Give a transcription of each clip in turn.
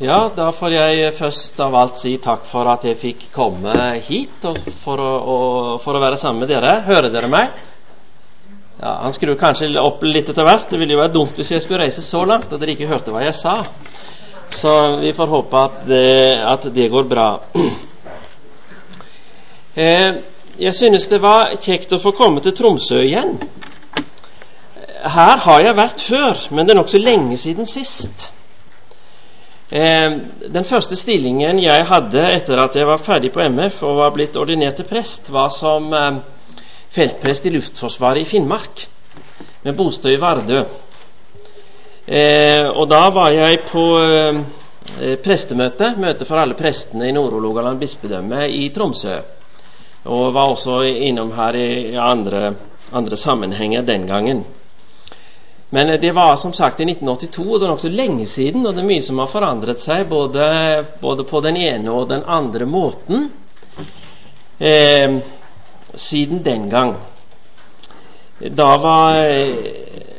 Ja, da får jeg først av alt si takk for at jeg fikk komme hit for å, og for å være sammen med dere. Hører dere meg? Ja, Han skrur kanskje opp litt etter hvert. Det ville jo være dumt hvis jeg skulle reise så langt og dere ikke hørte hva jeg sa. Så vi får håpe at det, at det går bra. Eh, jeg synes det var kjekt å få komme til Tromsø igjen. Her har jeg vært før, men det er nokså lenge siden sist. Eh, den første stillingen jeg hadde etter at jeg var ferdig på MF og var blitt ordinert til prest, var som eh, feltprest i Luftforsvaret i Finnmark, med bosted i Vardø. Eh, og da var jeg på prestemøte, møte for alle prestene i Nord-Hålogaland bispedømme i Tromsø. Og var også innom her i andre, andre sammenhenger den gangen. Men eh, det var som sagt i 1982, og det er nokså lenge siden, og det er mye som har forandret seg, både, både på den ene og den andre måten eh, siden den gang. Da var eh,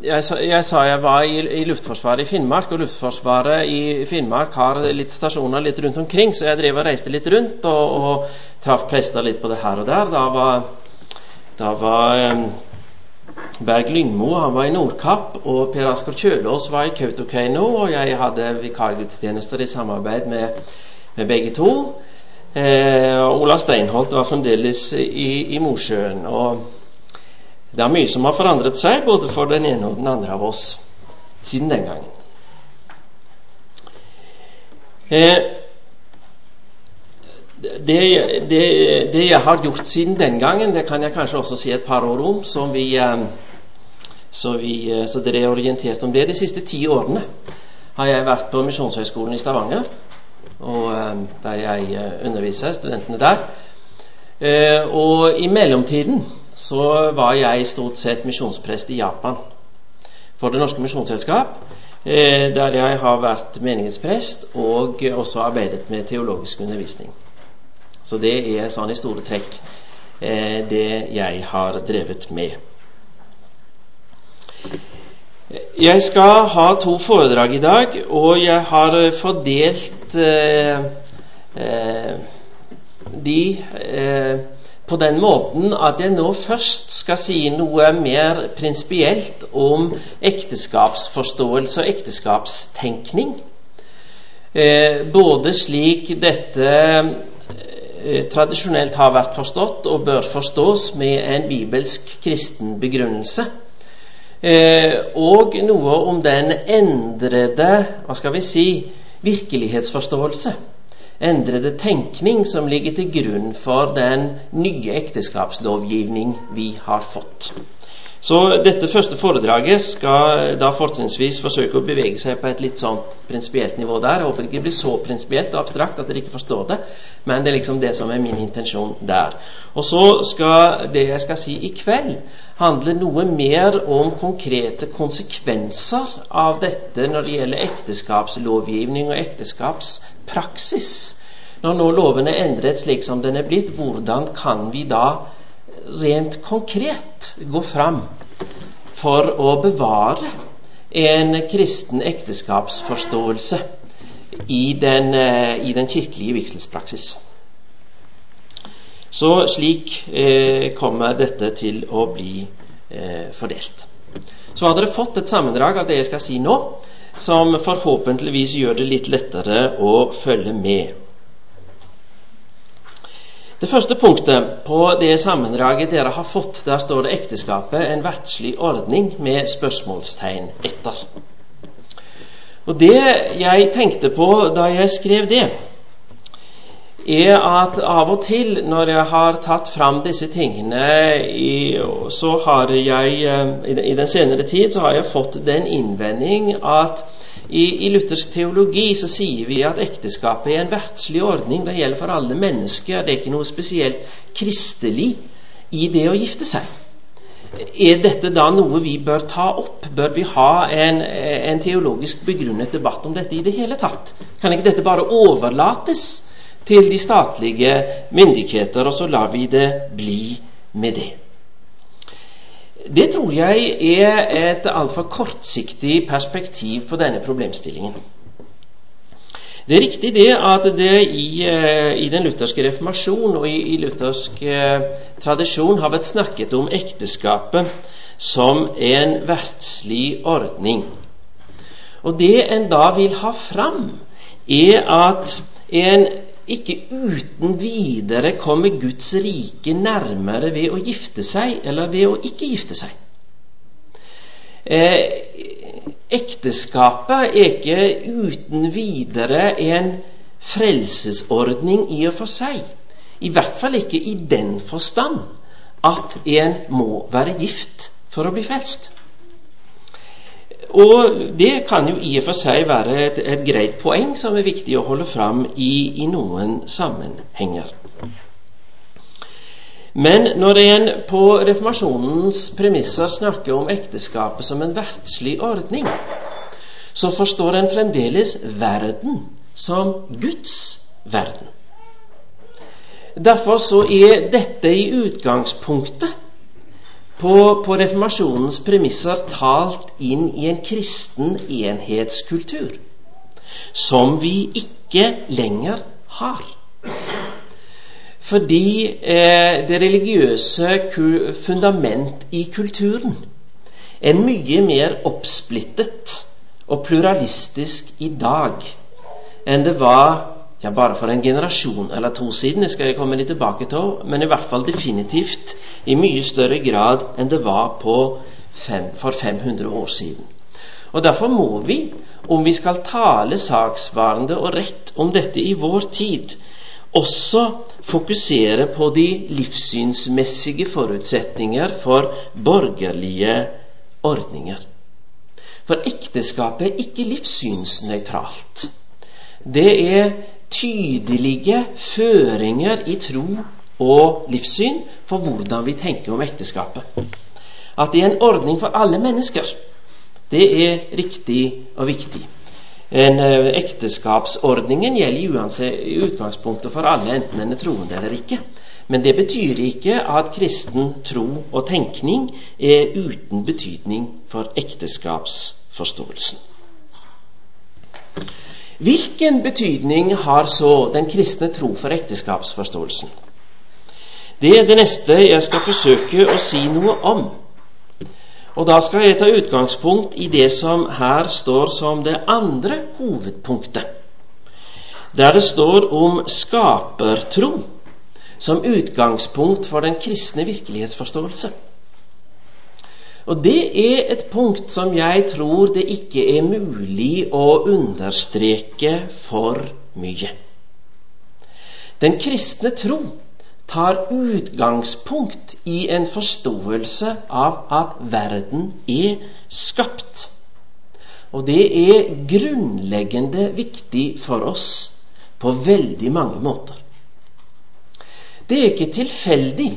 jeg, jeg, sa jeg var i, i, Luftforsvaret i Finnmark, og Luftforsvaret i Finnmark har litt stasjoner litt rundt omkring, så jeg drev og reiste litt rundt og, og traff prester litt på det her og der. Da var, da var eh, Berg Lyngmo han var i Nordkapp, og Per Asker Kjølås var i Kautokeino. Og jeg hadde vikargudstjenester i samarbeid med, med begge to. Eh, Ola Steinholt var fremdeles i, i Mosjøen. Og det er mye som har forandret seg, både for den ene og den andre av oss siden den gangen. Eh, det, det, det, jeg har gjort siden den gangen, det kan jeg kanskje også si et par år om, så, vi, eh, så, vi, eh, så dere er orientert om det. De siste ti årene har jeg vært på Misjonshøgskolen i Stavanger, og eh, der jeg underviser studentene der. Og i mellomtiden så var jeg stort sett misjonsprest i Japan for Det Norske Misjonsselskap, der jeg har vært menighetsprest og også arbeidet med teologisk undervisning. Så det er sånn i store trekk eh, det jeg har drevet med. Jeg skal ha to foredrag i dag, og jeg har fordelt eh, eh, de eh, på den måten at jeg nå først skal si noe mer prinsipielt om ekteskapsforståelse og ekteskapstenkning. Eh, både slik dette tradisjonelt har vært forstått og bør forstås med en bibelsk kristen begrunnelse. Eh, og noe om den endrede hva skal vi si, virkelighetsforståelse, endrede tenkning som ligger til grunn for den nye ekteskapslovgivning vi har fått. Så dette første foredraget skal da fortrinnsvis forsøke å bevege seg på et litt sånn prinsipielt nivå der. Jeg håper det ikke blir så prinsipielt og abstrakt at dere ikke forstår det, men det er liksom det som er min intensjon der. Og så skal det jeg skal si i kveld, handle noe mer om konkrete konsekvenser av dette når det gjelder ekteskapslovgivning og ekteskapspraksis. Når nå loven er endret slik som den er blitt, hvordan kan vi da rent konkret gå fram for å bevare en kristen ekteskapsforståelse i den, eh, i den kirkelige vigselspraksis. Så slik eh, kommer dette til å bli eh, fordelt. Så har dere fått et sammendrag av det jeg skal si nå, som forhåpentligvis gjør det litt lettere å følge med. Det første punktet på det sammendraget dere har fått, der står det 'ekteskapet en verdslig ordning' med spørsmålstegn etter. Og Det jeg tenkte på da jeg skrev det, er at av og til når jeg har tatt fram disse tingene, så har jeg i den senere tid så har jeg fått den innvending at i, I, luthersk teologi så sier vi at ekteskapet er en verdslig ordning. Det gjelder for alle mennesker. Det er ikke noe spesielt kristelig i det å gifte seg. Er dette da noe vi bør ta opp? Bør vi ha en, en teologisk begrunnet debatt om dette i det hele tatt? Kan ikke dette bare overlates til de statlige myndigheter, og så lar vi det bli med det? Det tror jeg er et altfor kortsiktig perspektiv på denne problemstillingen. Det er riktig det at det i, eh, i den lutherske reformasjon og i, i luthersk eh, tradisjon har vært snakket om ekteskapet som en verdslig ordning. Og det en da vil ha fram, er at en ikke uten videre kommer Guds rike nærmere ved å gifte seg eller ved å ikke gifte seg. Eh, ekteskapet er ikke uten videre en frelsesordning i og for seg. I hvert fall ikke i den forstand at en må være gift for å bli frelst. Og det kan jo i og for seg være et, et greit poeng som er viktig å holde fram i, i noen sammenhenger. Men når en på reformasjonens premisser snakker om ekteskapet som en verdslig ordning, så forstår en fremdeles verden som Guds verden. Derfor så er dette i utgangspunktet på, på reformasjonens premisser talt inn i en kristen enhetskultur som vi ikke lenger har. Fordi eh, det religiøse fundament i kulturen er mye mer oppsplittet og pluralistisk i dag enn det var ja, bare for en generasjon eller to siden. Det skal jeg komme litt tilbake til, men i hvert fall definitivt i mye større grad enn det var fem, for 500 år siden. Og Derfor må vi, om vi skal tale saksvarende og rett om dette i vår tid, også fokusere på de livssynsmessige forutsetninger for borgerlige ordninger. For ekteskapet er ikke livssynsnøytralt. Det er tydelige føringer i tro og livssyn for hvordan vi tenker om ekteskapet. At det er en ordning for alle mennesker, det er riktig og viktig. En, uh, ekteskapsordningen gjelder i utgangspunktet for alle, enten en er troende eller ikke. Men det betyr ikke at kristen tro og tenkning er uten betydning for ekteskapsforståelsen. Hvilken betydning har så den kristne tro for ekteskapsforståelsen? Det er det neste jeg skal forsøke å si noe om. Og da skal jeg ta utgangspunkt i det som her står som det andre hovedpunktet, der det står om skapertro som utgangspunkt for den kristne virkelighetsforståelse. Og det er et punkt som jeg tror det ikke er mulig å understreke for mye. Den kristne tro tar utgangspunkt i en forståelse av at verden er skapt. Og det er grunnleggende viktig for oss på veldig mange måter. Det er ikke tilfeldig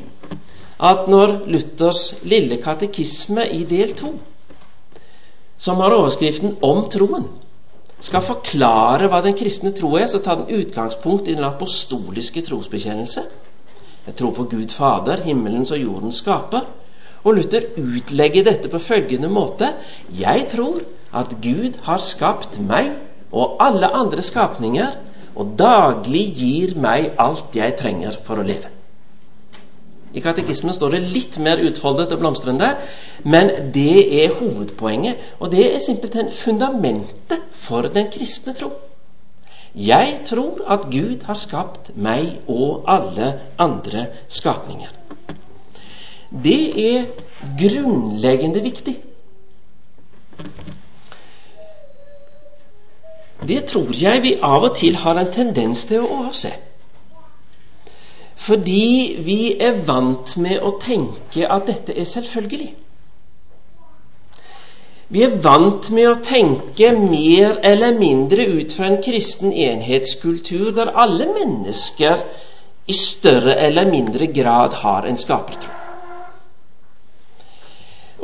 at når Luthers lille katekisme i del to, som har overskriften 'Om troen', skal forklare hva den kristne tro er, så tar den utgangspunkt i den apostoliske trosbekjennelse. Jeg tror på Gud Fader, himmelens og jordens skaper. Og Luther utlegger dette på følgende måte.: Jeg tror at Gud har skapt meg og alle andre skapninger, og daglig gir meg alt jeg trenger for å leve. I katekismen står det litt mer utfoldet og blomstrende, men det er hovedpoenget. Og det er simpelthen fundamentet for den kristne tro. Jeg tror at Gud har skapt meg og alle andre skapninger. Det er grunnleggende viktig. Det tror jeg vi av og til har en tendens til å overse. Fordi vi er vant med å tenke at dette er selvfølgelig. Vi er vant med å tenke mer eller mindre ut fra en kristen enhetskultur der alle mennesker i større eller mindre grad har en skapertro.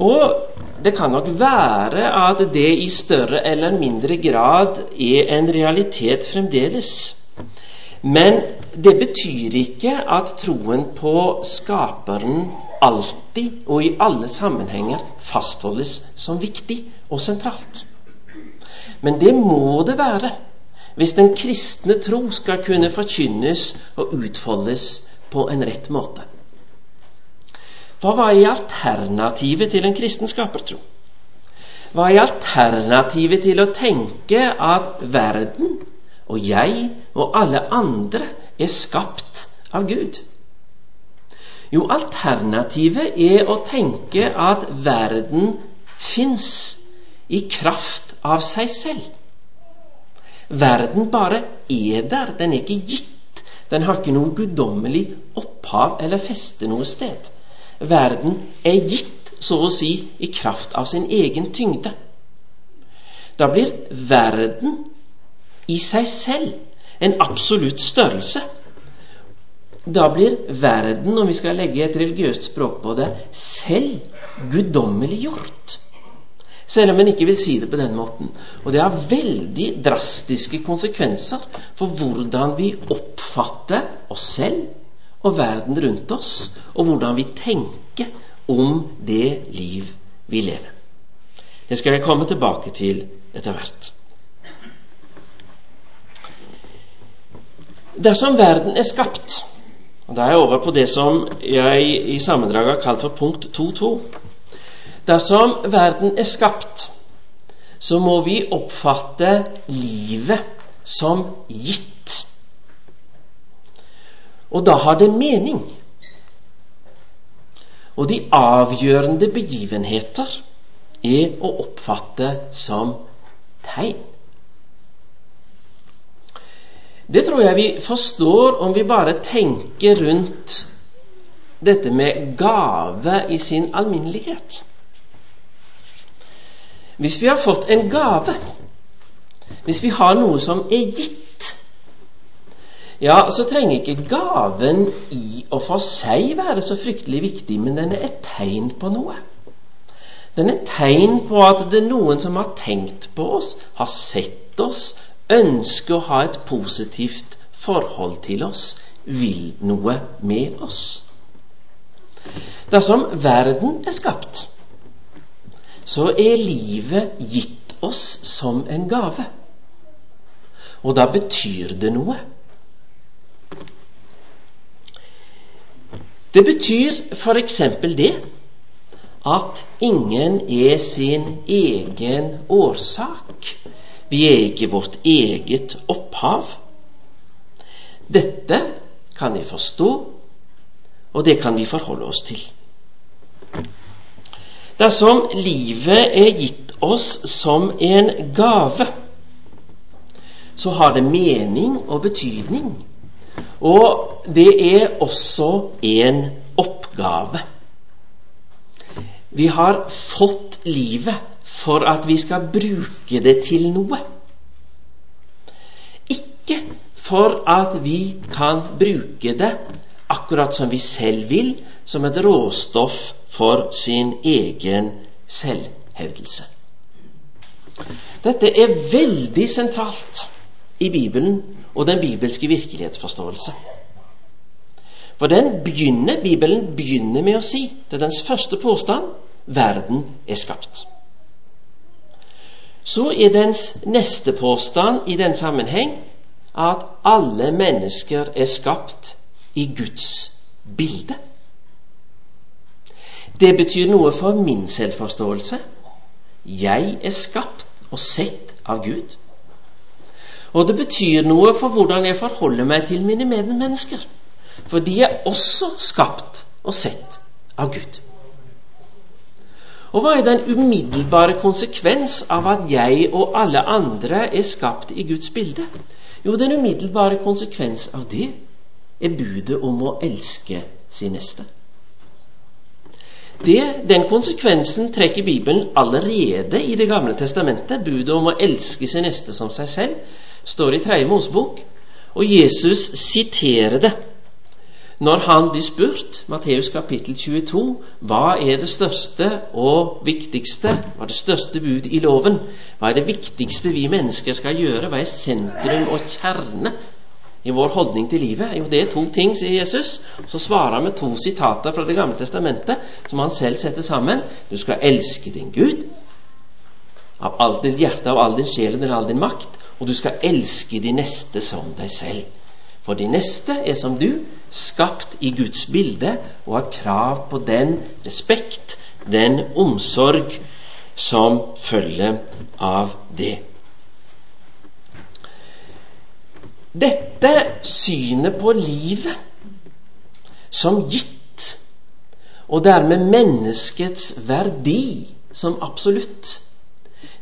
Og det kan nok være at det i større eller mindre grad er en realitet fremdeles. Men det betyr ikke at troen på Skaperen alltid og i alle sammenhenger fastholdes som viktig og sentralt. Men det må det være hvis den kristne tro skal kunne forkynnes og utfoldes på en rett måte. Hva var i alternativet til en kristen skapertro? Hva er alternativet til å tenke at verden og jeg og alle andre er skapt av Gud? Jo, alternativet er å tenke at verden fins i kraft av seg selv. Verden bare er der. Den er ikke gitt. Den har ikke noe guddommelig opphav eller feste noe sted. Verden er gitt, så å si, i kraft av sin egen tyngde. Da blir verden i seg selv en absolutt størrelse da blir verden, om vi skal legge et religiøst språk på det, selv guddommeliggjort. Selv om en ikke vil si det på den måten. Og det har veldig drastiske konsekvenser for hvordan vi oppfatter oss selv og verden rundt oss, og hvordan vi tenker om det liv vi lever. Det skal jeg komme tilbake til etter hvert. Dersom verden er skapt og Da er jeg over på det som jeg i sammendraget har kalt for punkt 2.2. Dersom verden er skapt, så må vi oppfatte livet som gitt. Og da har det mening. Og de avgjørende begivenheter er å oppfatte som tegn. Det tror jeg vi forstår om vi bare tenker rundt dette med gave i sin alminnelighet. Hvis vi har fått en gave, hvis vi har noe som er gitt, ja, så trenger ikke gaven i og for seg være så fryktelig viktig, men den er et tegn på noe. Den er et tegn på at det er noen som har tenkt på oss, har sett oss, ønsker å ha et positivt forhold til oss, vil noe med oss. Dersom verden er skapt, så er livet gitt oss som en gave. Og da betyr det noe. Det betyr f.eks. det at ingen er sin egen årsak vi er ikke vårt eget opphav. Dette kan vi forstå, og det kan vi forholde oss til. Dersom livet er gitt oss som en gave, så har det mening og betydning. Og det er også en oppgave. Vi har fått livet for at vi skal bruke det til noe. Ikke for at vi kan bruke det akkurat som vi selv vil, som et råstoff for sin egen selvhevdelse. Dette er veldig sentralt i Bibelen og den bibelske virkelighetsforståelse. For den begynner, Bibelen begynner med å si, det er dens første påstand, verden er skapt. Så er dens neste påstand i den sammenheng at alle mennesker er skapt i Guds bilde. Det betyr noe for min selvforståelse. Jeg er skapt og sett av Gud. Og det betyr noe for hvordan jeg forholder meg til mine medmennesker. For de er også skapt og sett av Gud. Og hva er den umiddelbare konsekvens av at jeg og alle andre er skapt i Guds bilde? Jo, den umiddelbare konsekvens av det er budet om å elske sin neste. Det, den konsekvensen trekker Bibelen allerede i Det gamle testamentet. Budet om å elske sin neste som seg selv står i Tredje Mosebok, og Jesus siterer det når han blir spurt, Matteus kapittel 22, hva er det største og viktigste, hva er det største bud i loven? Hva er det viktigste vi mennesker skal gjøre? Hva er sentrum og kjerne i vår holdning til livet? Jo, det er to ting, sier Jesus. Så svarer han med to sitater fra Det gamle testamentet som han selv setter sammen. Du skal elske din Gud av alt ditt hjerte, av all din sjel og all din makt. og du skal elske de neste som deg selv. For de neste er som du, skapt i Guds bilde og har krav på den respekt, den omsorg som følger av det. Dette synet på livet som gitt, og dermed menneskets verdi som absolutt,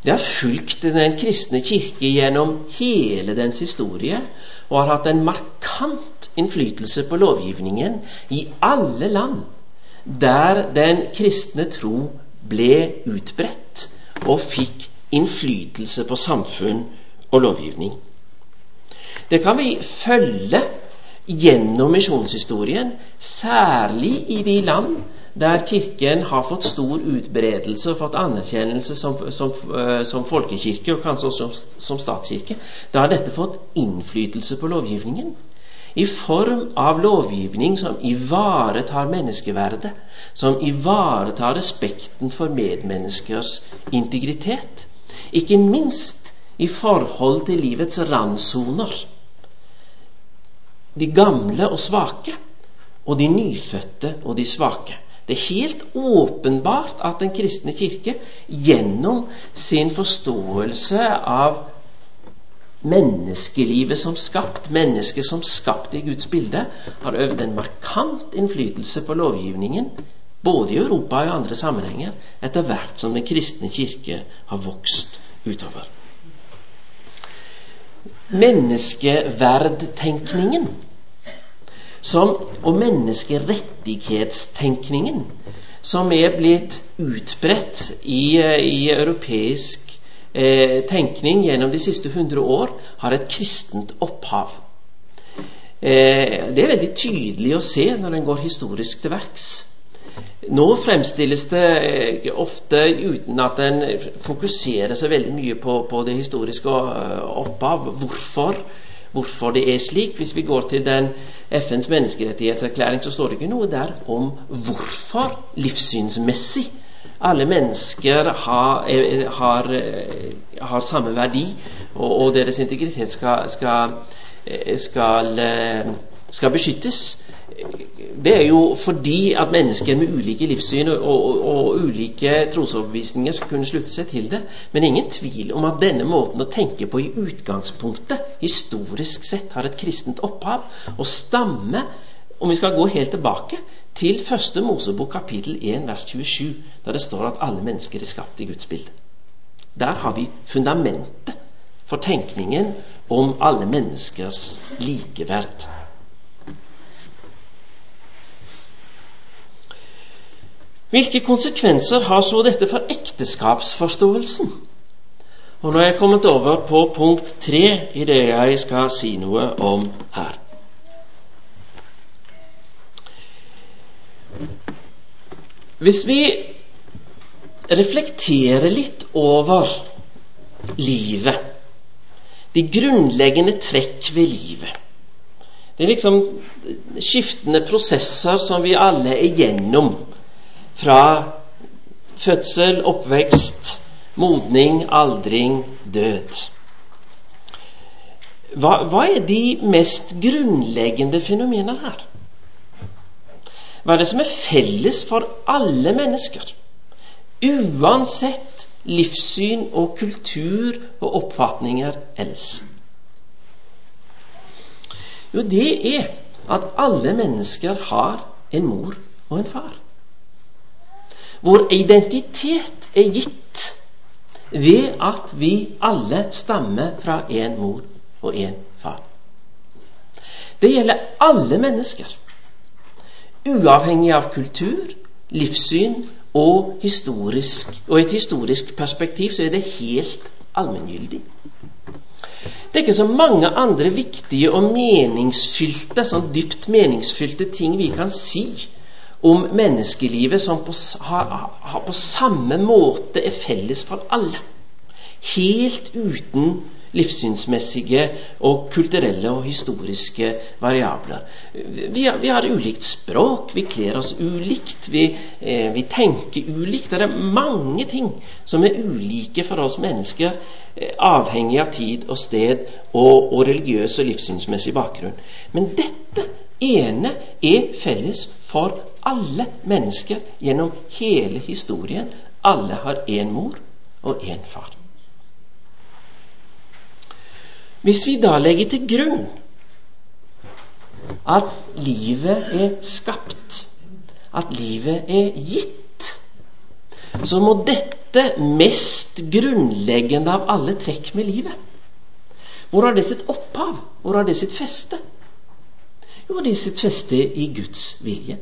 det har fulgt Den kristne kirke gjennom hele dens historie og har hatt en markant innflytelse på lovgivningen i alle land der den kristne tro ble utbredt og fikk innflytelse på samfunn og lovgivning. Det kan vi følge gjennom misjonshistorien, særlig i de land der Kirken har fått stor utbredelse og fått anerkjennelse som, som, eh, som folkekirke, og kanskje også som, som statskirke. Da har dette fått innflytelse på lovgivningen i form av lovgivning som ivaretar menneskeverdet, som ivaretar respekten for medmenneskers integritet. Ikke minst i forhold til livets randsoner. De gamle og svake, og de nyfødte og de svake. Det er helt åpenbart at Den kristne kirke gjennom sin forståelse av menneskelivet som skapt, mennesket som skapt i Guds bilde, har øvd en markant innflytelse på lovgivningen, både i Europa og i andre sammenhenger, etter hvert som Den kristne kirke har vokst utover. Menneskeverdtenkningen som, og menneskerettighetstenkningen som er blitt utbredt i, i europeisk eh, tenkning gjennom de siste hundre år, har et kristent opphav. Eh, det er veldig tydelig å se når en går historisk til verks. Nå fremstilles det eh, ofte uten at en fokuserer så veldig mye på, på det historiske eh, opphav. Hvorfor? Hvorfor det er slik. Hvis vi går til den FNs menneskerettighetserklæring, så står det ikke noe der om hvorfor livssynsmessig alle mennesker har, har, har samme verdi, og, og, deres integritet skal, skal, skal, skal beskyttes det er jo fordi at mennesker med ulike livssyn og, og, og, ulike trosoverbevisninger skal kunne slutte seg til det. Men ingen tvil om at denne måten å tenke på i utgangspunktet, historisk sett, har et kristent opphav og stamme, om vi skal gå helt tilbake, til første Mosebok kapittel 1 vers 27, der det står at alle mennesker er skapt i Guds bilde. Der har vi fundamentet for tenkningen om alle menneskers likeverd. Hvilke konsekvenser har så dette for ekteskapsforståelsen? Og nå er jeg kommet over på punkt tre i det jeg skal si noe om her. Hvis vi reflekterer litt over livet, de grunnleggende trekk ved livet Det er liksom skiftende prosesser som vi alle er gjennom fra fødsel, oppvekst, modning, aldring, død. Hva, hva, er de mest grunnleggende fenomenene her? Hva er det som er felles for alle mennesker? Uansett livssyn og kultur og oppfatninger ellers. Jo, det er at alle mennesker har en mor og en far. Vår identitet er gitt ved at vi alle stammer fra én mor og én far. Det gjelder alle mennesker, uavhengig av kultur, livssyn og, historisk, og et historisk perspektiv så er det helt allmenngyldig. Det er ikke så mange andre viktige og meningsfylte, sånn dypt meningsfylte ting vi kan si om menneskelivet som på, har, har på samme måte er felles for alle. Helt uten livssynsmessige og kulturelle og historiske variabler. Vi har, vi har ulikt språk, vi kler oss ulikt, vi, eh, vi, tenker ulikt. Det er mange ting som er ulike for oss mennesker, eh, avhengig av tid og sted og, og religiøs og livssynsmessig bakgrunn. Men dette ene er felles for alle mennesker gjennom hele historien. Alle har én mor og én far. Hvis vi da legger til grunn at livet er skapt, at livet er gitt, så må dette mest grunnleggende av alle trekk med livet Hvor har det sitt opphav? Hvor har det sitt feste? Jo, det sitt feste i Guds vilje.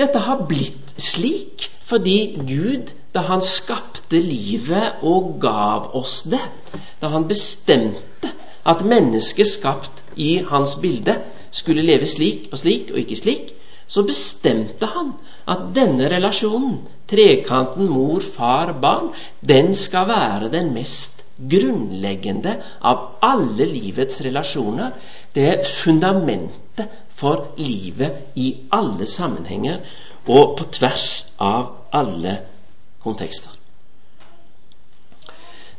Dette har blitt slik fordi Gud da han skapte livet og gav oss det, da han bestemte at mennesket skapt i hans bilde skulle leve slik og slik og ikke slik, så bestemte han at denne relasjonen, trekanten mor, far, barn, den skal være den mest grunnleggende av alle livets relasjoner. Det fundamentet for livet i alle sammenhenger og på tvers av alle kontekster.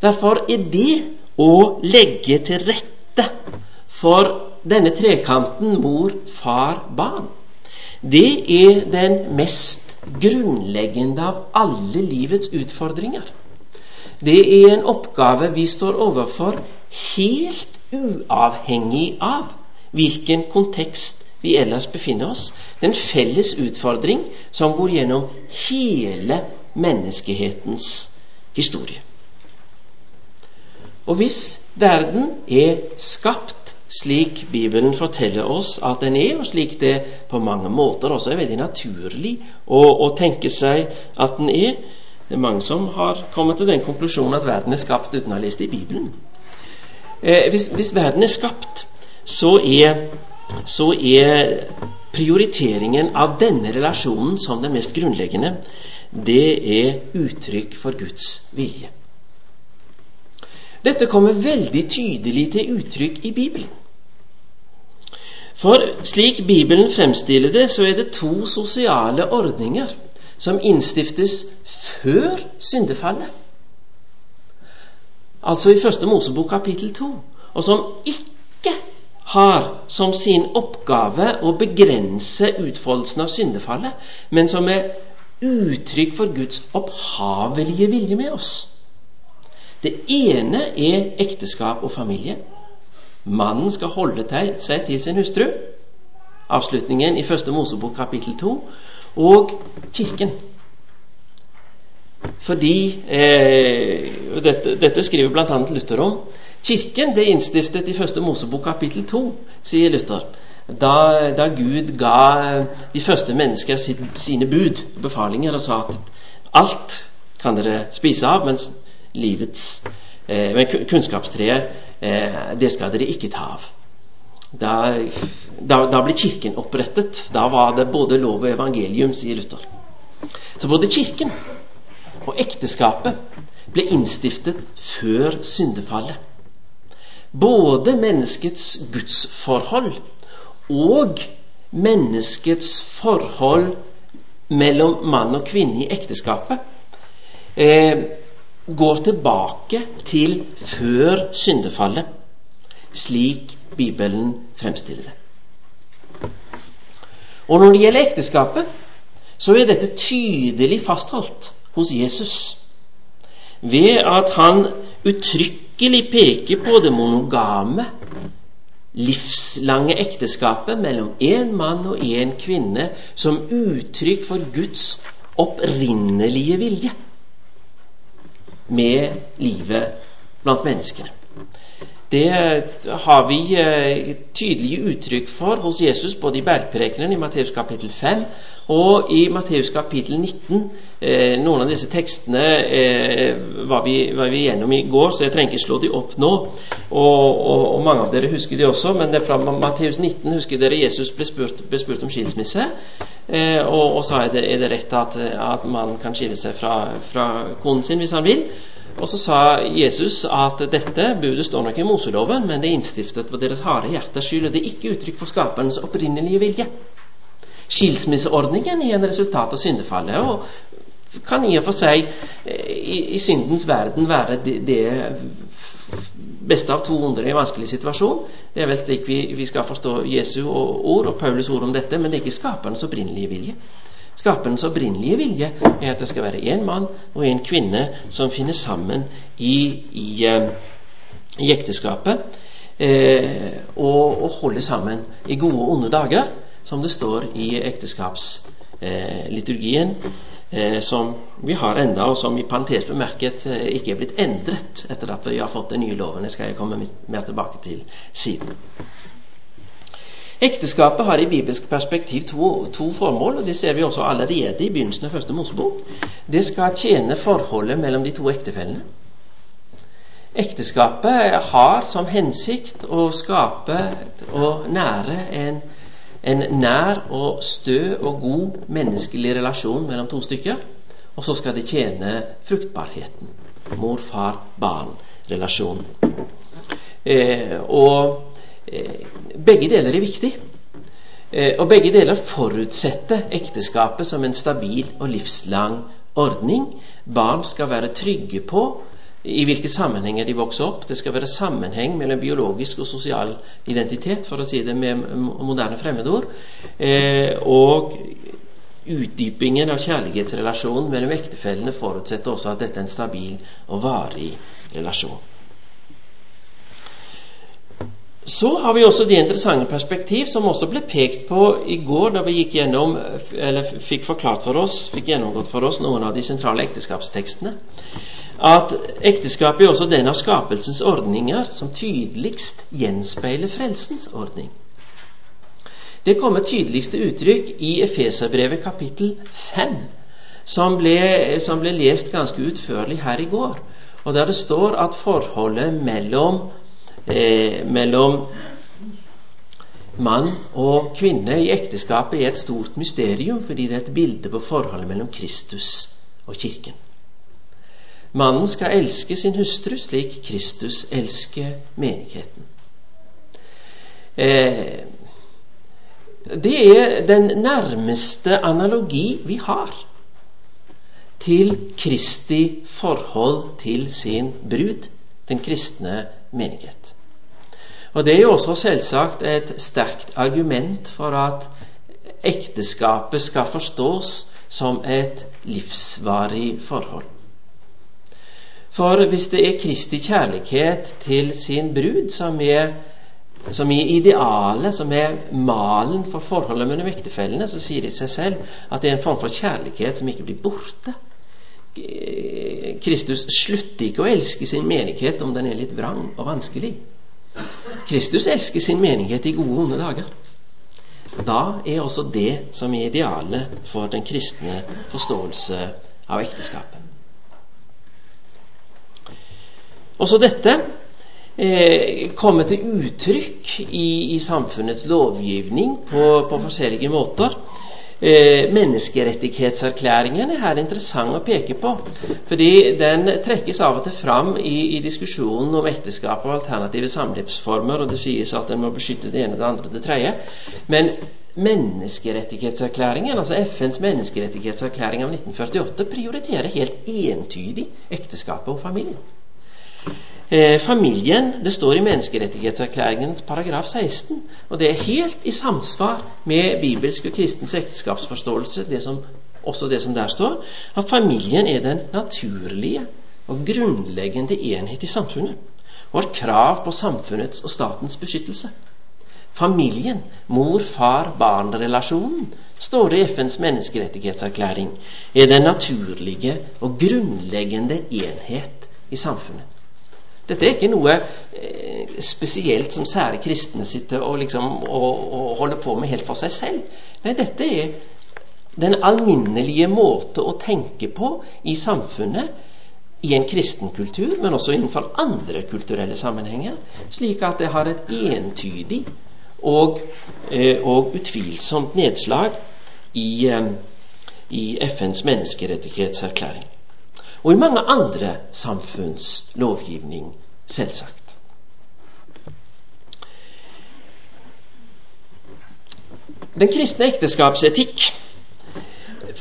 Derfor er det å legge til rette for denne trekanten mor, far, barn, det er den mest grunnleggende av alle livets utfordringer. Det er en oppgave vi står overfor helt uavhengig av hvilken kontekst vi ellers befinner oss. Det er en felles utfordring som går gjennom hele menneskehetens historie. Og hvis verden er skapt slik Bibelen forteller oss at den er, og slik det på mange måter også er veldig naturlig å, å tenke seg at den er Det er mange som har kommet til den konklusjonen at verden er skapt uten å ha lest i Bibelen. Eh, hvis, hvis, verden er skapt, så er, så er prioriteringen av denne relasjonen som den mest grunnleggende det er uttrykk for Guds vilje. Dette kommer veldig tydelig til uttrykk i Bibelen. For slik Bibelen fremstiller det, så er det to sosiale ordninger som innstiftes før syndefallet. Altså i Første Mosebok kapittel 2. Og som ikke har som sin oppgave å begrense utfoldelsen av syndefallet, men som er uttrykk for Guds opphavelige vilje med oss. Det ene er ekteskap og familie. Mannen skal holde seg til sin hustru. Avslutningen i Første Mosebok kapittel 2. Og Kirken. Fordi eh, dette, dette, skriver bl.a. Luther om. Kirken ble innstiftet i Første Mosebok kapittel 2, sier Luther da, da, Gud ga de første mennesker sine bud, og befalinger, og sa at alt kan dere spise av, mens livets eh, men kunnskapstreet, eh, det skal dere ikke ta av. Da, da, da, ble Kirken opprettet. Da var det både lov og evangelium, sier Luther. Så både Kirken og ekteskapet ble innstiftet før syndefallet. Både menneskets gudsforhold og menneskets forhold mellom mann og kvinne i ekteskapet eh, går tilbake til før syndefallet, slik Bibelen fremstiller det. Og når det gjelder ekteskapet, så er dette tydelig fastholdt hos Jesus ved at han uttrykkelig peker på det monogame livslange ekteskapet mellom én mann og én kvinne som uttrykk for Guds opprinnelige vilje med livet blant menneskene. Det har vi eh, tydelige uttrykk for hos Jesus både i bergprekenen i Matteus kapittel 5 og i Matteus kapittel 19. Eh, noen av disse tekstene eh, var, vi, var, vi, gjennom i går, så jeg trenger ikke slå de opp nå. Og, og, og mange av dere husker de også, men det er fra Matteus 19 husker dere Jesus ble spurt, ble spurt om skilsmisse. og, og sa er det, er det rett at, at man kan skille seg fra, fra konen sin hvis han vil. Og så sa Jesus at dette budet står nok i Moseloven, men det er innstiftet på deres harde hjerters skyld, og det er ikke uttrykk for skaperens opprinnelige vilje. Skilsmisseordningen er en resultat av syndefallet og kan i og for seg eh, i, i syndens verden være det, det beste av to onder i en vanskelig situasjon. Det er vel slik vi, vi skal forstå Jesu ord og Paulus ord om dette, men det er ikke skaperens opprinnelige vilje. Skaperens opprinnelige vilje er at det skal være én mann og én kvinne som finner sammen i, i, eh, i ekteskapet eh, og, og holder sammen i gode og onde dager, som det står i ekteskapsliturgien. Eh, som vi har enda, og som i parentes bemerket eh, ikke er blitt endret etter at vi har fått den nye loven. Det skal jeg komme mer tilbake til siden. Ekteskapet har i bibelsk perspektiv to, to, formål, og det ser vi også allerede i begynnelsen av første Mosebok. Det skal tjene forholdet mellom de to ektefellene. Ekteskapet har som hensikt å skape og nære en, en nær og stø og god menneskelig relasjon mellom to stykker. Og så skal det tjene fruktbarheten. Mor-far-barn-relasjonen. Eh, og begge deler er viktig. Eh, og begge deler forutsetter ekteskapet som en stabil og livslang ordning. Barn skal være trygge på i hvilke sammenhenger de vokser opp. Det skal være sammenheng mellom biologisk og sosial identitet, for å si det med moderne fremmedord. Eh, og utdypingen av kjærlighetsrelasjonen mellom ektefellene forutsetter også at dette er en stabil og varig relasjon. Så har vi også det interessante perspektiv som også ble pekt på i går da vi gikk gjennom, eller fikk forklart for oss, fikk gjennomgått for oss noen av de sentrale ekteskapstekstene. At ekteskapet er også den av skapelsens ordninger som tydeligst gjenspeiler frelsens ordning. Det kommer tydeligst til uttrykk i Efeserbrevet kapittel 5, som ble, som ble lest ganske utførlig her i går, og der det står at forholdet mellom eh, mellom mann og kvinne i ekteskapet er et stort mysterium fordi det er et bilde på forholdet mellom Kristus og Kirken. Mannen skal elske sin hustru slik Kristus elsker menigheten. Eh, det er den nærmeste analogi vi har til Kristi forhold til sin brud, den kristne menighet. Og Det er jo også selvsagt et sterkt argument for at ekteskapet skal forstås som et livsvarig forhold. For hvis det er Kristi kjærlighet til sin brud som er, som er idealet, som er malen for forholdet mellom ektefellene, så sier det seg selv at det er en form for kjærlighet som ikke blir borte. Kristus slutter ikke å elske sin menighet om den er litt vrang og vanskelig. Kristus elsker sin menighet i gode og onde dager. Da er også det som er idealet for den kristne forståelse av ekteskapet. Også dette eh, kommer til uttrykk i, i samfunnets lovgivning på, på forskjellige måter. Eh, menneskerettighetserklæringen er her interessant å peke på. Fordi den trekkes av og til fram i, i diskusjonen om ekteskap og alternative samlivsformer, og det sies at den må beskytte det ene, det andre, det tredje. Men menneskerettighetserklæringen, altså FNs menneskerettighetserklæring av 1948, prioriterer helt entydig ekteskapet og familien. Eh, familien det står i menneskerettighetserklæringens paragraf 16, og det er helt i samsvar med bibelsk og kristens ekteskapsforståelse, det som, også det som der står, at familien er den naturlige og grunnleggende enhet i samfunnet, og har krav på samfunnets og statens beskyttelse. Familien, mor-far-barn-relasjonen, står det i FNs menneskerettighetserklæring, er den naturlige og grunnleggende enhet i samfunnet. Dette er ikke noe eh, spesielt som sære kristne sitter og, liksom, og, og holder på med helt for seg selv. Nei, dette er den alminnelige måte å tenke på i samfunnet i en kristen kultur, men også innenfor andre kulturelle sammenhenger, slik at det har et entydig og, eh, og utvilsomt nedslag i, eh, i FNs menneskerettighetserklæring. Og i mange andre samfunns lovgivning, selvsagt. Den kristne ekteskapsetikk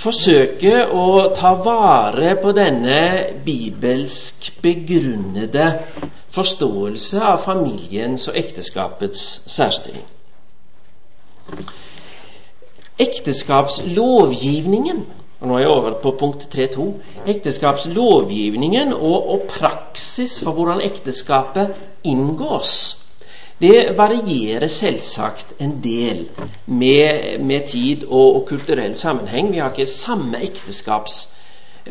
forsøker å ta vare på denne bibelsk begrunnede forståelse av familiens og ekteskapets særstilling. Ekteskapslovgivningen og Nå er jeg over på punkt 3.2. Ekteskapslovgivningen og, og praksis for hvordan ekteskapet inngås det varierer selvsagt en del med, med tid og, og, kulturell sammenheng. Vi har ikke samme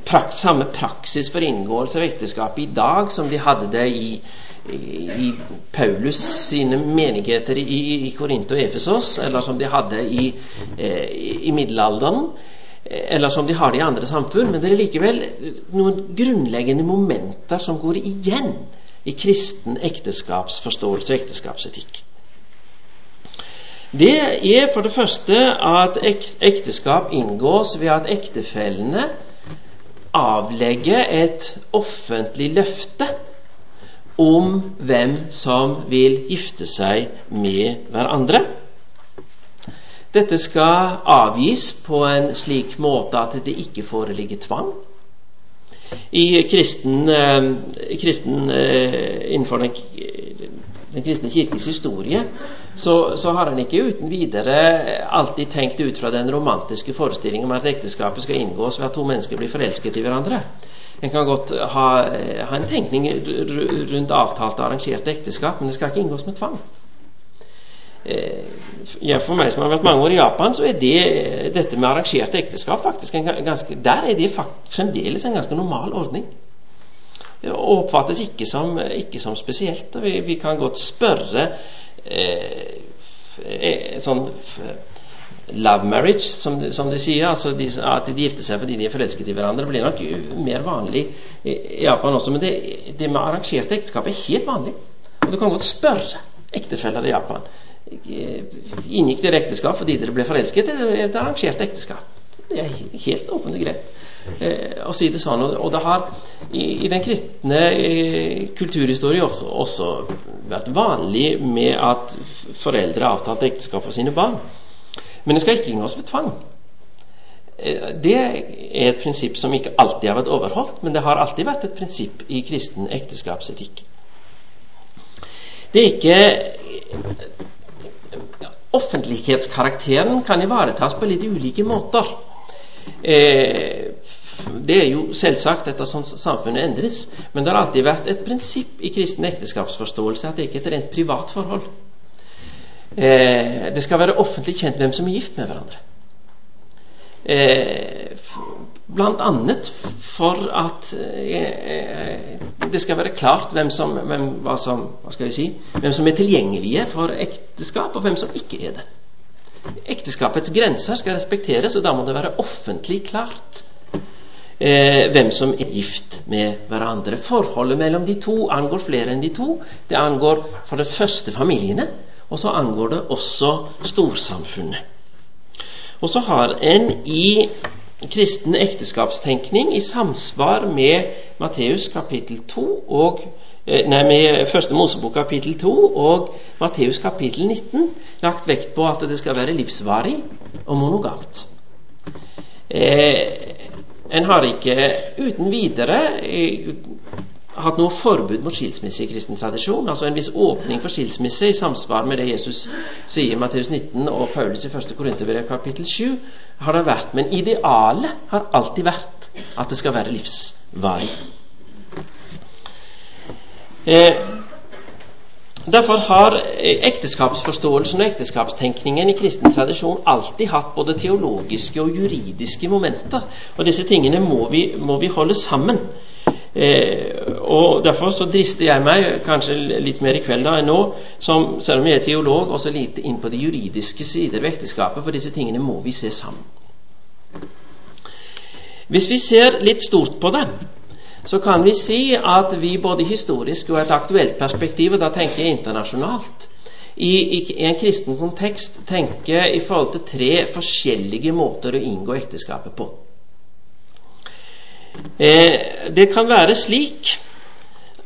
prak, samme praksis for inngåelse av ekteskap i dag som de hadde det i, i Paulus sine menigheter i, i Korint og Efesos, eller som de hadde i, eh, i middelalderen, eller som de har det i andre samfunn. Men det er likevel noen grunnleggende momenter som går igjen i kristen ekteskapsforståelse og ekteskapsetikk. Det er for det første at ekteskap inngås ved at ektefellene avlegger et offentlig løfte om hvem som vil gifte seg med hverandre. Dette skal avgis på en slik måte at det ikke foreligger tvang. I kristen, eh, kristen eh, innenfor den, den, kristne kirkes historie så, så, har en ikke uten videre alltid tenkt ut fra den romantiske forestillingen om at ekteskapet skal inngås ved at to mennesker blir forelsket i hverandre. En kan godt ha, ha en tenkning rundt avtalte arrangerte ekteskap, men det skal ikke inngås med tvang. Eh, for meg som har vært mange år i Japan, så er det, dette med arrangerte ekteskap faktisk en ganske, Der er det fremdeles en ganske normal ordning. Og oppfattes ikke som, ikke som spesielt. og vi, vi, kan godt spørre eh, eh sånn love marriage, som, som de sier, altså de, at de gifter seg fordi de er forelsket i hverandre, blir nok mer vanlig i Japan også. Men det, det med arrangerte ekteskap er helt vanlig. Og du kan godt spørre ektefeller i Japan inngikk dere ekteskap fordi dere ble forelsket, eller et arrangert ekteskap. Det er helt åpent og greit eh, å si det sånn. Og, det har i, i den kristne eh, kulturhistorie også, også, vært vanlig med at foreldre avtalt ekteskap for sine barn. Men det skal ikke inngås med tvang. Eh, det er et prinsipp som ikke alltid har vært overholdt, men det har alltid vært et prinsipp i kristen ekteskapsetikk. Det er ikke offentlighetskarakteren kan ivaretas på litt ulike måter. Eh, det er jo selvsagt ettersom samfunnet endres, men det har alltid vært et prinsipp i kristen ekteskapsforståelse at det ikke er et rent privat forhold. Eh, det skal være offentlig kjent hvem som er gift med hverandre. Eh, annet for at eh, det skal være klart hvem som, hvem, hva som, hva skal jeg si, hvem som er tilgjengelige for ekteskap, og hvem som ikke er det. Ekteskapets grenser skal respekteres, og da må det være offentlig klart eh, hvem som er gift med hverandre. Forholdet mellom de to angår flere enn de to. Det angår for det første familiene, og så angår det også storsamfunnet. Og så har en i kristen ekteskapstenkning i samsvar med Matteus kapittel 2 og eh, Nei, med Første Mosebok kapittel 2 og Matteus kapittel 19 lagt vekt på at det skal være livsvarig og monogamt. Eh, en har ikke uten videre eh, hatt noe forbud mot skilsmisse i kristen tradisjon. Altså en viss åpning for skilsmisse i samsvar med det Jesus sier i Matteus 19 og Paulus i 1. Korinterbrev kapittel 7, har det vært. Men idealet har alltid vært at det skal være livsvarig. Eh, Derfor har ekteskapsforståelsen og ekteskapstenkningen i kristen tradisjon alltid hatt både teologiske og juridiske momenter. Og disse tingene må vi, må vi holde sammen. Eh, og Derfor så drister jeg meg, kanskje litt mer i kveld da enn nå, som, selv om jeg er teolog, også lite inn på de juridiske sider ved ekteskapet, for disse tingene må vi se sammen. Hvis vi ser litt stort på det, så kan vi si at vi både historisk og et aktuelt perspektiv, og da tenker jeg internasjonalt, i, i, en kristen kontekst tenker i forhold til tre forskjellige måter å inngå ekteskapet på. Eh, det kan være slik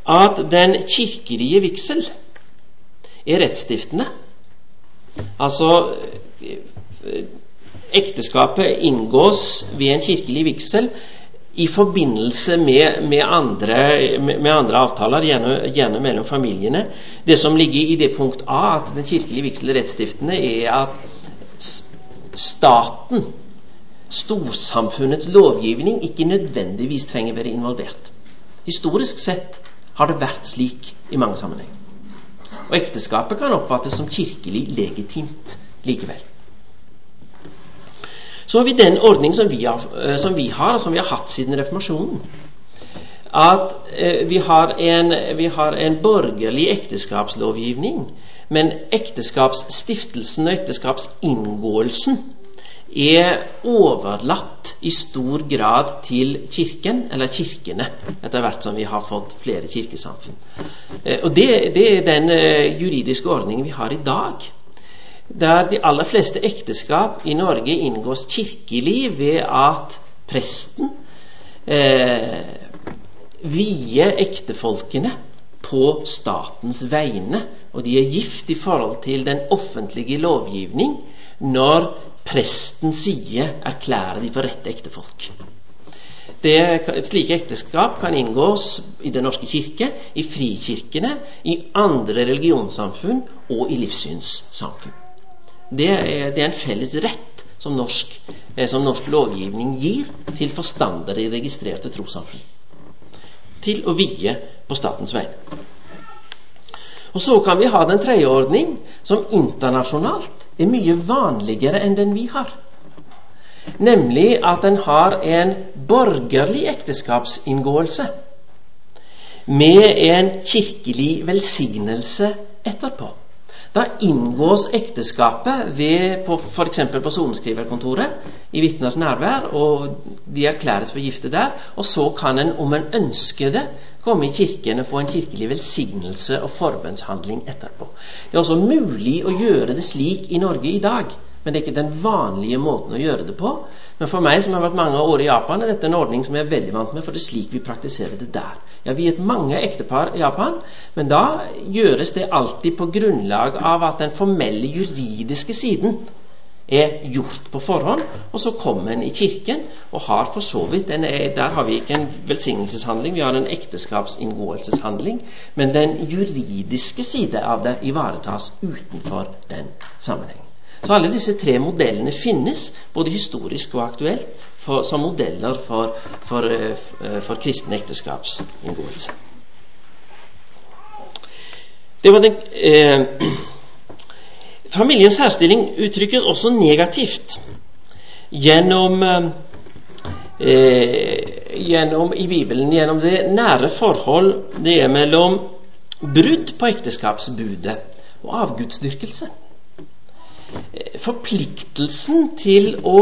at den kirkelige vigsel er rettsstiftende. Altså eh, ekteskapet inngås ved en kirkelig vigsel i forbindelse med, med, andre, med, andre, avtaler, gjerne, gjerne, mellom familiene. Det som ligger i det punkt A, at den kirkelige vigsel er rettsstiftende, er at staten, storsamfunnets lovgivning, ikke nødvendigvis trenger være involvert. Historisk sett har det vært slik i mange sammenhenger. Og ekteskapet kan oppfattes som kirkelig legitimt likevel. Så har vi den ordning som vi, har, eh, som vi har, og som vi har hatt siden reformasjonen. At eh, vi, har en, vi har en borgerlig ekteskapslovgivning, men ekteskapsstiftelsen og ekteskapsinngåelsen er overlatt i stor grad til Kirken, eller kirkene, etter hvert som vi har fått flere kirkesamfunn. Eh, og det, det er den eh, juridiske ordningen vi har i dag der de aller fleste ekteskap i Norge inngås kirkelig ved at presten eh, vier ektefolkene på statens vegne, og de er gift i forhold til den offentlige lovgivning når presten sier 'erklærer de for rette ektefolk'. Det, slike ekteskap kan inngås i Den norske kirke, i frikirkene, i andre religionssamfunn og i livssynssamfunn. Det er, det er, en felles rett som norsk, eh, som norsk lovgivning gir til forstandere i registrerte trossamfunn. Til å vie på statens vegne. Og Så kan vi ha den tredje ordning, som internasjonalt er mye vanligere enn den vi har. Nemlig at en har en borgerlig ekteskapsinngåelse med en kirkelig velsignelse etterpå. Da inngås ekteskapet ved, på, på sorenskriverkontoret i vitners nærvær, og de erklæres for gifte der. Og så kan en, om en ønsker det, komme i kirken og få en kirkelig velsignelse og forbønnshandling etterpå. Det er også mulig å gjøre det slik i Norge i dag. Men det er ikke den vanlige måten å gjøre det på. Men for meg som har vært mange år i Japan, er dette en ordning som jeg er veldig vant med, for det er slik vi praktiserer det der. Jeg har viet mange ektepar i Japan, men da gjøres det alltid på grunnlag av at den formelle juridiske siden er gjort på forhånd, og så kommer en i kirken og har for så vidt en, Der har vi ikke en velsignelseshandling, vi har en ekteskapsinngåelseshandling, men den juridiske side av det ivaretas utenfor den sammenhengen. Så alle disse tre modellene finnes, både historisk og aktuelt, for, som modeller for, for, eh, for kristen ekteskapsinngåelse. Det var den, eh, familiens særstilling uttrykkes også negativt gjennom, eh, gjennom i Bibelen gjennom det nære forhold det er mellom brudd på ekteskapsbudet og avgudsdyrkelse forpliktelsen til å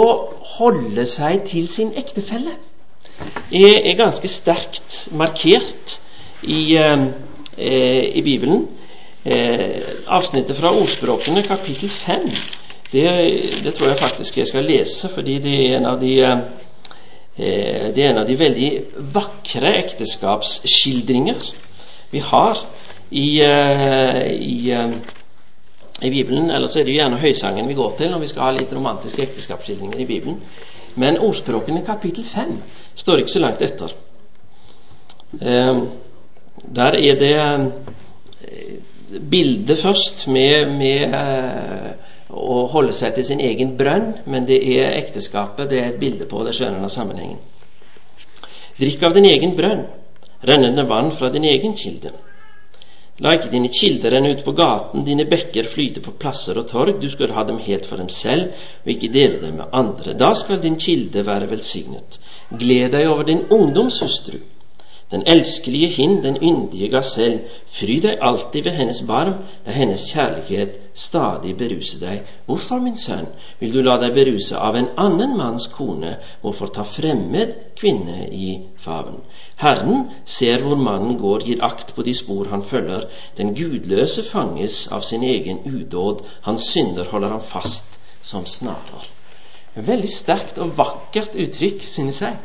holde seg til sin ektefelle er ganske sterkt markert i, eh, i Bibelen. Eh, avsnittet fra Ordspråkene, kapittel 5, det, det, tror jeg faktisk jeg skal lese, fordi det er en av de, eh, en av de veldig vakre ekteskapsskildringer vi har i, eh, i eh, i Bibelen. Ellers er det jo gjerne høysangen vi går til når vi skal ha litt romantiske ekteskapsskildringer i Bibelen. Men ordspråkene kapittel 5 står ikke så langt etter. Eh, der er det eh, bildet først med, med eh, å holde seg til sin egen brønn, men det er ekteskapet det er et bilde på. Det skjønner av sammenhengen. Drikk av din egen brønn, rennende vann fra din egen kilde. La ikke dine kilder renne ut på gaten, dine bekker flyte på plasser og torg. Du skal ha dem helt for dem selv, og ikke dele dem med andre. Da skal din kilde være velsignet. Gled deg over din ungdomshustru, den elskelige hind, den yndige gasell. Fry deg alltid ved hennes barm, la hennes kjærlighet stadig beruse deg. Hvorfor, min sønn, vil du la deg beruse av en annen manns kone? Hvorfor ta fremmed kvinne i favn? Herren ser hvor mannen går, gir akt på de spor han følger. Den gudløse fanges av sin egen udåd, hans synder holder ham fast som snarer. Veldig sterkt og vakkert uttrykk, synes jeg,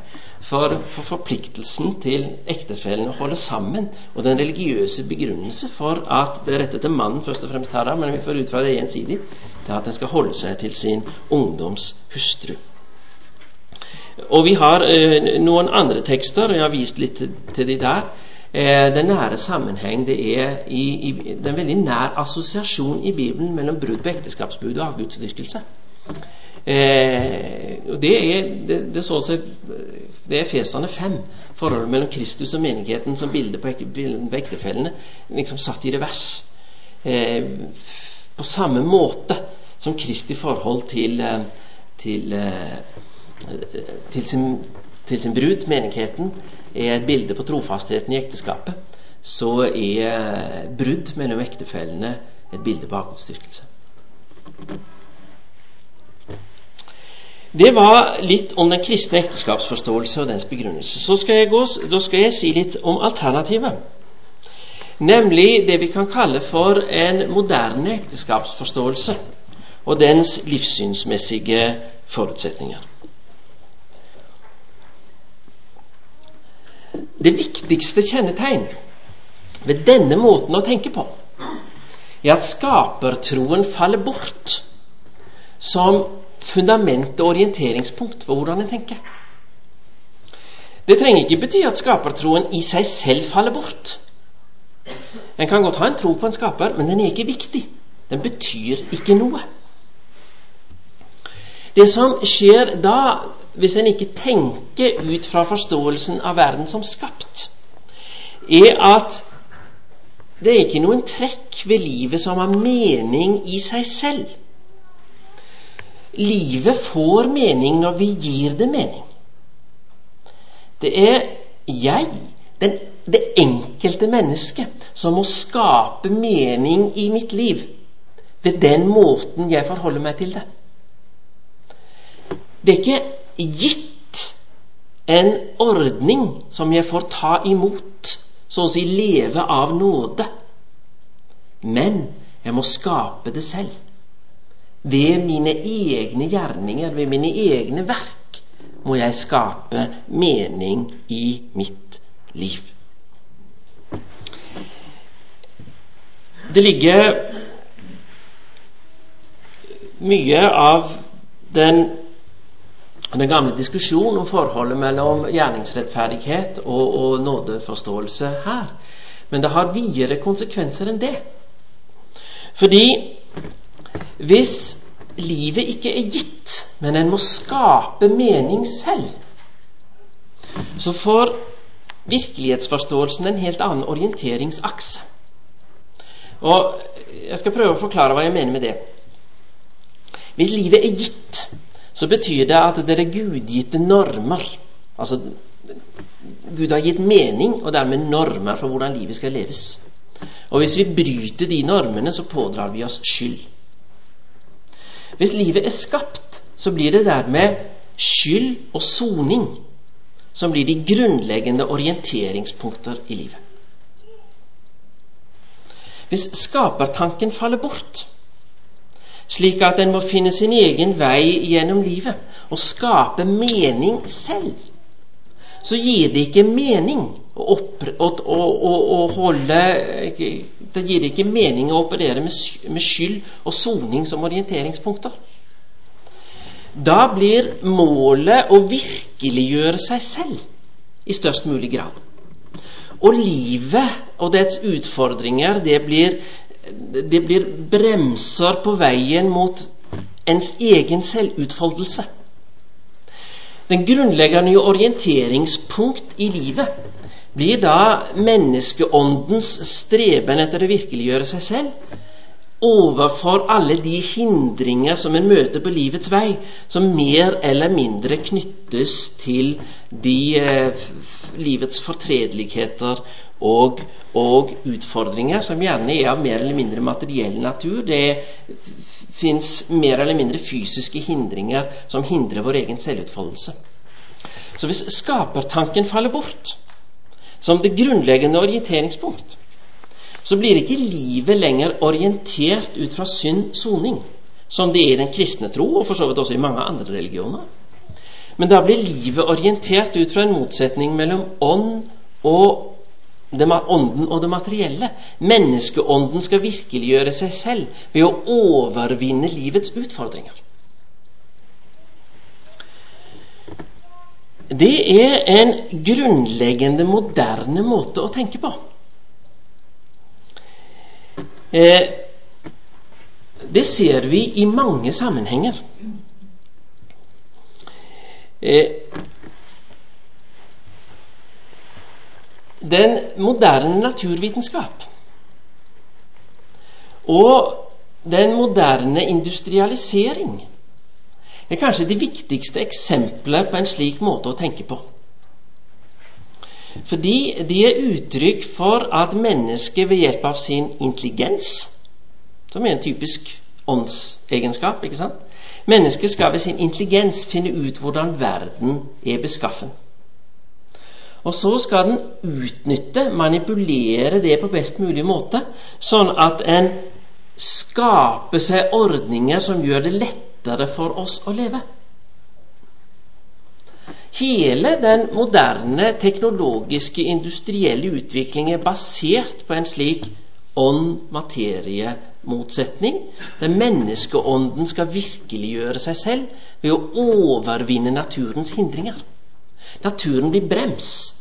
for, for, forpliktelsen til ektefellen å holde sammen, og den religiøse begrunnelse for at det er rettet til mannen først og fremst her, men vi får ut fra det gjensidig, det er at den skal holde seg til sin ungdoms hustru. Og vi har eh, noen andre tekster, og jeg har vist litt til, til de der. Eh, den nære sammenheng det er i, i, det en veldig nær assosiasjon i Bibelen mellom brudd på ekteskapsbud og avgudsdyrkelse. Eh, det er det, det, så seg, det er Fesane 5, forholdet mellom Kristus og menigheten som bilde på, på ektefellene, liksom satt i revers. Eh, på samme måte som Kristi forhold til, eh, til, eh, til, sin, til sin brud, menigheten, er et bilde på trofastheten i ekteskapet, så er brudd mellom ektefellene et bilde på avgudsdyrkelse. Det var litt om den kristne ekteskapsforståelse og dens begrunnelse. Så skal jeg, gå, skal jeg si litt om alternativet. Nemlig det vi kan kalle for en moderne ekteskapsforståelse og dens livssynsmessige forutsetninger. Det viktigste kjennetegn ved denne måten å tenke på er at skapertroen faller bort som fundament og orienteringspunkt for hvordan en tenker. Det trenger ikke bety at skapertroen i seg selv faller bort. En kan godt ha en tro på en skaper, men den er ikke viktig. Den betyr ikke noe. Det som skjer da, hvis en ikke tenker ut fra forståelsen av verden som skapt, er at det er ikke noen trekk ved livet som har mening i seg selv. Livet får mening når vi gir det mening. Det er jeg, den, det enkelte mennesket, som må skape mening i mitt liv ved den måten jeg forholder meg til det. Det er ikke gitt en ordning som jeg får ta imot, så å si leve av nåde. Men jeg må skape det selv ved mine egne gjerninger, ved mine egne verk, må jeg skape mening i mitt liv. Det ligger mye av den, den gamle diskusjonen om forholdet mellom gjerningsrettferdighet og, og nådeforståelse her. Men det har videre konsekvenser enn det. Fordi hvis livet ikke er gitt, men en må skape mening selv, så får virkelighetsforståelsen en helt annen orienteringsakse. Og Jeg skal prøve å forklare hva jeg mener med det. Hvis livet er gitt, så betyr det at det er gudgitte normer. Altså Gud har gitt mening, og dermed normer for hvordan livet skal leves. Og hvis vi bryter de normene, så pådrar vi oss skyld. Hvis livet er skapt, så blir det dermed skyld og soning som blir de grunnleggende orienteringspunkter i livet. Hvis skapertanken faller bort, slik at en må finne sin egen vei gjennom livet og skape mening selv, så gir det ikke mening å, å, å, holde Det gir ikke mening å operere med, med skyld og soning som orienteringspunkter. Da blir målet å virkeliggjøre seg selv i størst mulig grad. Og livet og dets utfordringer, det blir, det blir bremser på veien mot ens egen selvutfoldelse. Den grunnleggende orienteringspunkt i livet blir da menneskeåndens streben etter å virkeliggjøre seg selv overfor alle de hindringer som en møter på livets vei, som mer eller mindre knyttes til de eh, livets fortredeligheter og, og, utfordringer, som gjerne er av mer eller mindre materiell natur. Det fins mer eller mindre fysiske hindringer som hindrer vår egen selvutfoldelse. Så hvis skapertanken faller bort som det grunnleggende orienteringspunkt, så blir ikke livet lenger orientert ut fra synd soning, som det er i den kristne tro, og for så vidt også i mange andre religioner. Men da blir livet orientert ut fra en motsetning mellom ånd og det, ånden og det materielle. Menneskeånden skal virkeliggjøre seg selv ved å overvinne livets utfordringer. Det er en grunnleggende moderne måte å tenke på. Eh, det ser vi i mange sammenhenger. Eh, den moderne naturvitenskap og den moderne industrialisering er kanskje de viktigste eksempler på en slik måte å tenke på. Fordi de er uttrykk for at mennesket ved hjelp av sin intelligens, som er en typisk åndsegenskap ikke sant? Mennesket skal ved sin intelligens finne ut hvordan verden er beskaffen. Og så skal den utnytte, manipulere det på best mulig måte, sånn at en skaper seg ordninger som gjør det lettere for oss å leve. Hele den moderne teknologiske, industrielle utvikling er basert på en slik ånd-materie-motsetning, der menneskeånden skal virkeliggjøre seg selv ved å overvinne naturens hindringer. Naturen blir brems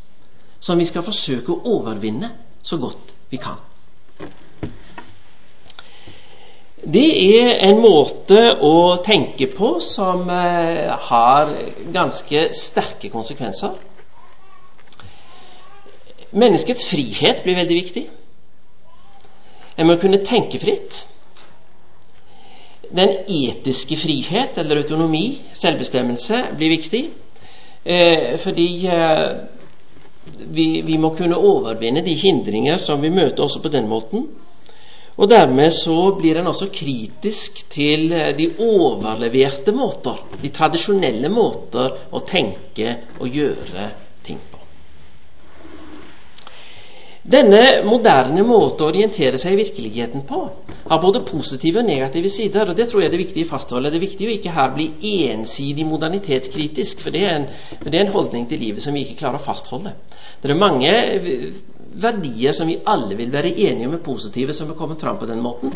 som vi skal forsøke å overvinne så godt vi kan. Det er en måte å tenke på som eh, har ganske sterke konsekvenser. Menneskets frihet blir veldig viktig. En må kunne tenke fritt. Den etiske frihet, eller autonomi, selvbestemmelse, blir viktig. Eh, fordi eh, vi, vi, må kunne overvinne de hindringer som vi møter også på den måten. Og Dermed så blir en også kritisk til eh, de overleverte måter, de tradisjonelle måter å tenke og gjøre ting på. Denne moderne måte å orientere seg i virkeligheten på har både positive og negative sider. og Det tror jeg det er viktig å fastholde. Det er viktig å ikke her bli ensidig modernitetskritisk, for det er en, det er en holdning til livet som vi ikke klarer å fastholde. Det er mange verdier som vi alle vil være enige om er positive, som er kommet fram på den måten.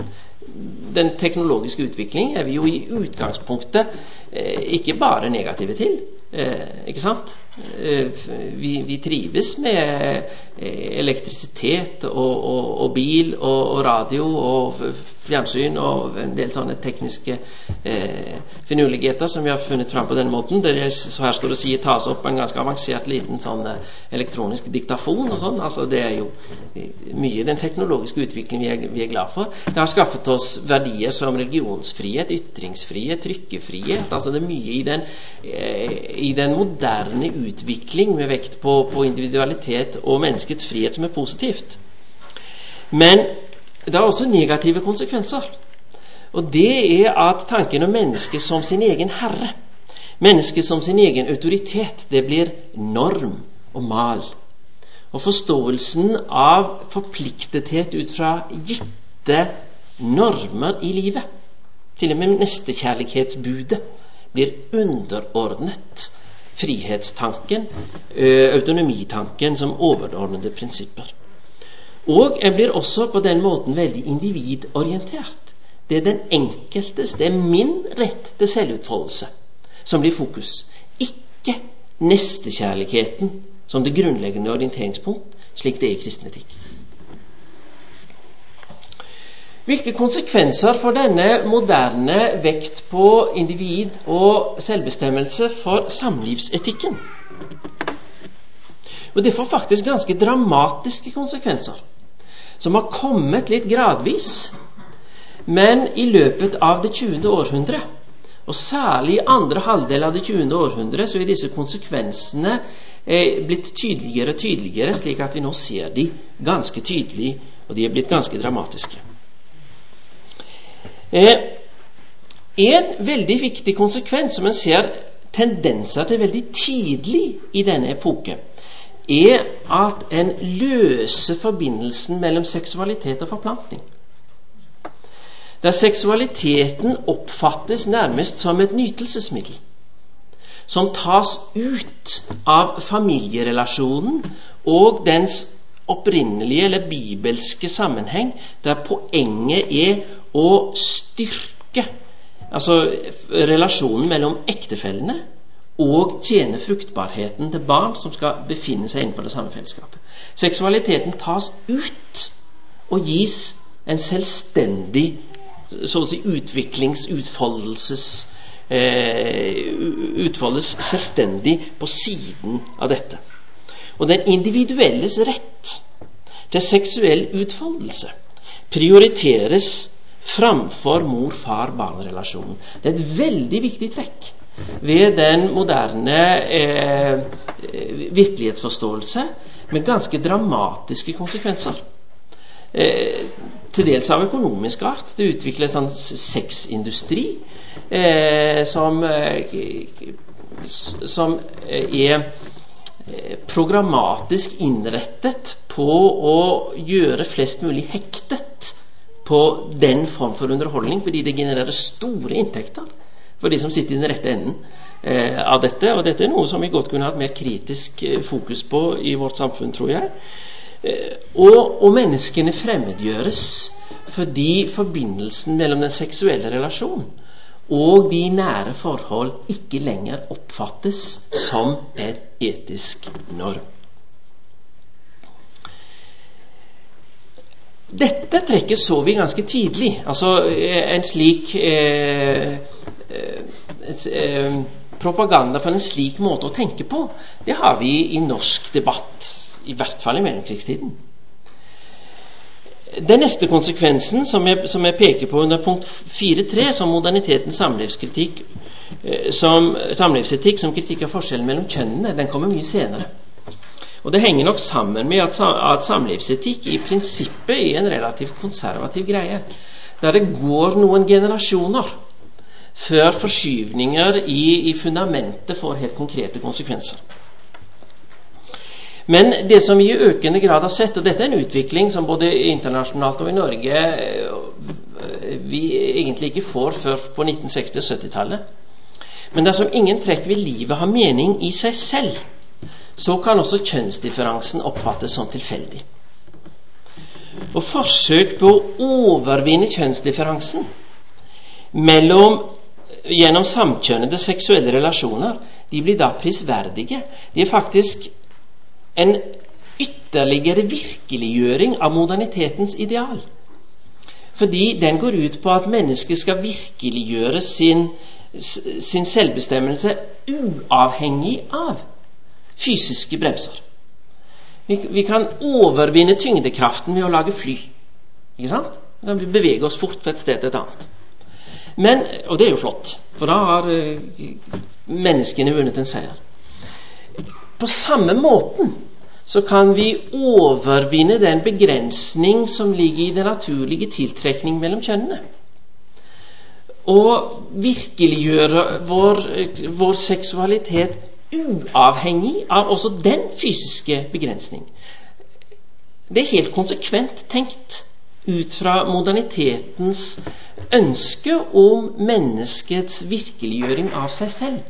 Den teknologiske utvikling er vi jo i utgangspunktet eh, ikke bare negative til. Eh, ikke sant? Eh, vi, vi, trives med eh, elektrisitet og, og, og bil og, og, radio og fjernsyn og en del sånne tekniske eh, finurligheter som vi har funnet fram på denne måten. Der jeg så her står og sier tas opp en ganske avansert liten sånn eh, elektronisk diktafon og sånn. Altså Det er jo mye den teknologiske utviklingen vi er, vi er glad for. Det har skaffet oss verdier som religionsfrihet, ytringsfrihet, trykkefrihet. Altså det er mye i den eh, i den moderne utvikling med vekt på, på, individualitet og menneskets frihet som er positivt. Men det har også negative konsekvenser. Og det er at tanken om mennesket som sin egen herre, mennesket som sin egen autoritet, det blir norm og mal. Og forståelsen av forpliktethet ut fra gitte normer i livet, til og med nestekjærlighetsbudet, blir underordnet frihetstanken, autonomitanken som overordnede prinsipper. Og jeg blir også på den måten veldig individorientert. Det er den enkeltes, det er min rett til selvutfoldelse som blir fokus. Ikke nestekjærligheten som det grunnleggende orienteringspunkt, slik det er i kristen etikk. Hvilke konsekvenser får denne moderne vekt på individ og selvbestemmelse for samlivsetikken? Og Det får faktisk ganske dramatiske konsekvenser, som har kommet litt gradvis. Men i løpet av det 20. århundre, og særlig i andre halvdel av det 20. århundre, så er disse konsekvensene eh, blitt tydeligere og tydeligere, slik at vi nå ser de ganske tydelig, og de er blitt ganske dramatiske. Eh, en veldig viktig konsekvens som en ser tendenser til veldig tidlig i denne epoke, er at en løser forbindelsen mellom seksualitet og forplantning. Der seksualiteten oppfattes nærmest som et nytelsesmiddel. som tas ut av familierelasjonen og dens opprinnelige eller bibelske sammenheng, der poenget er å styrke altså relasjonen mellom ektefellene og tjene fruktbarheten til barn som skal befinne seg innenfor det samme fellesskapet. Seksualiteten tas ut og gis en selvstendig så å si utviklings-, utfoldelses eh, utfoldes selvstendig på siden av dette. Og den individuelles rett til seksuell utfoldelse prioriteres framfor mor-far-barn-relasjonen. Det er et veldig viktig trekk ved den moderne eh, virkelighetsforståelse med ganske dramatiske konsekvenser. Eh, til dels av økonomisk art. Det utvikles en sexindustri eh, som, eh, som er eh, programmatisk innrettet på å gjøre flest mulig hektet på den form for underholdning, fordi det genererer store inntekter for de som sitter i den rette enden eh, av dette. Og dette er noe som vi godt kunne hatt mer kritisk eh, fokus på i vårt samfunn, tror jeg. Eh, og, og, menneskene fremmedgjøres fordi forbindelsen mellom den seksuelle relasjonen og de nære forhold ikke lenger oppfattes som et etisk norm. Dette trekket så vi ganske tidlig. Altså eh, en slik eh, eh, Propaganda for en slik måte å tenke på, det har vi i norsk debatt. I hvert fall i mellomkrigstiden. Den neste konsekvensen som jeg, som jeg peker på under punkt 4.3, som modernitetens samlivskritikk, eh, som samlivsetikk som kritikk av forskjellen mellom kjønnene, den kommer mye senere. Og Det henger nok sammen med at, samlivsetikk i prinsippet er en relativt konservativ greie. Der det går noen generasjoner før forskyvninger i, i fundamentet får helt konkrete konsekvenser. Men det som vi i økende grad har sett, og dette er en utvikling som både internasjonalt og i Norge øh, vi egentlig ikke får før på 1960- og 70-tallet Men dersom ingen trekk ved livet har mening i seg selv, så kan også kjønnsdifferansen oppfattes som tilfeldig. Og forsøk på å overvinne kjønnsdifferansen mellom gjennom samkjønnede seksuelle relasjoner, de blir da prisverdige. De er faktisk en ytterligere virkeliggjøring av modernitetens ideal. Fordi den går ut på at mennesket skal virkeliggjøre sin, sin selvbestemmelse uavhengig av fysiske bremser. Vi, vi, kan overvinne tyngdekraften ved å lage fly. Ikke sant? Vi kan bevege oss fort fra et sted til et annet. Men, og det er jo flott, for da har uh, menneskene vunnet en seier. På samme måten så kan vi overvinne den begrensning som ligger i den naturlige tiltrekning mellom kjønnene. Og virkeliggjøre vår, vår seksualitet uavhengig av også den fysiske begrensning. Det er helt konsekvent tenkt ut fra modernitetens ønske om menneskets virkeliggjøring av seg selv.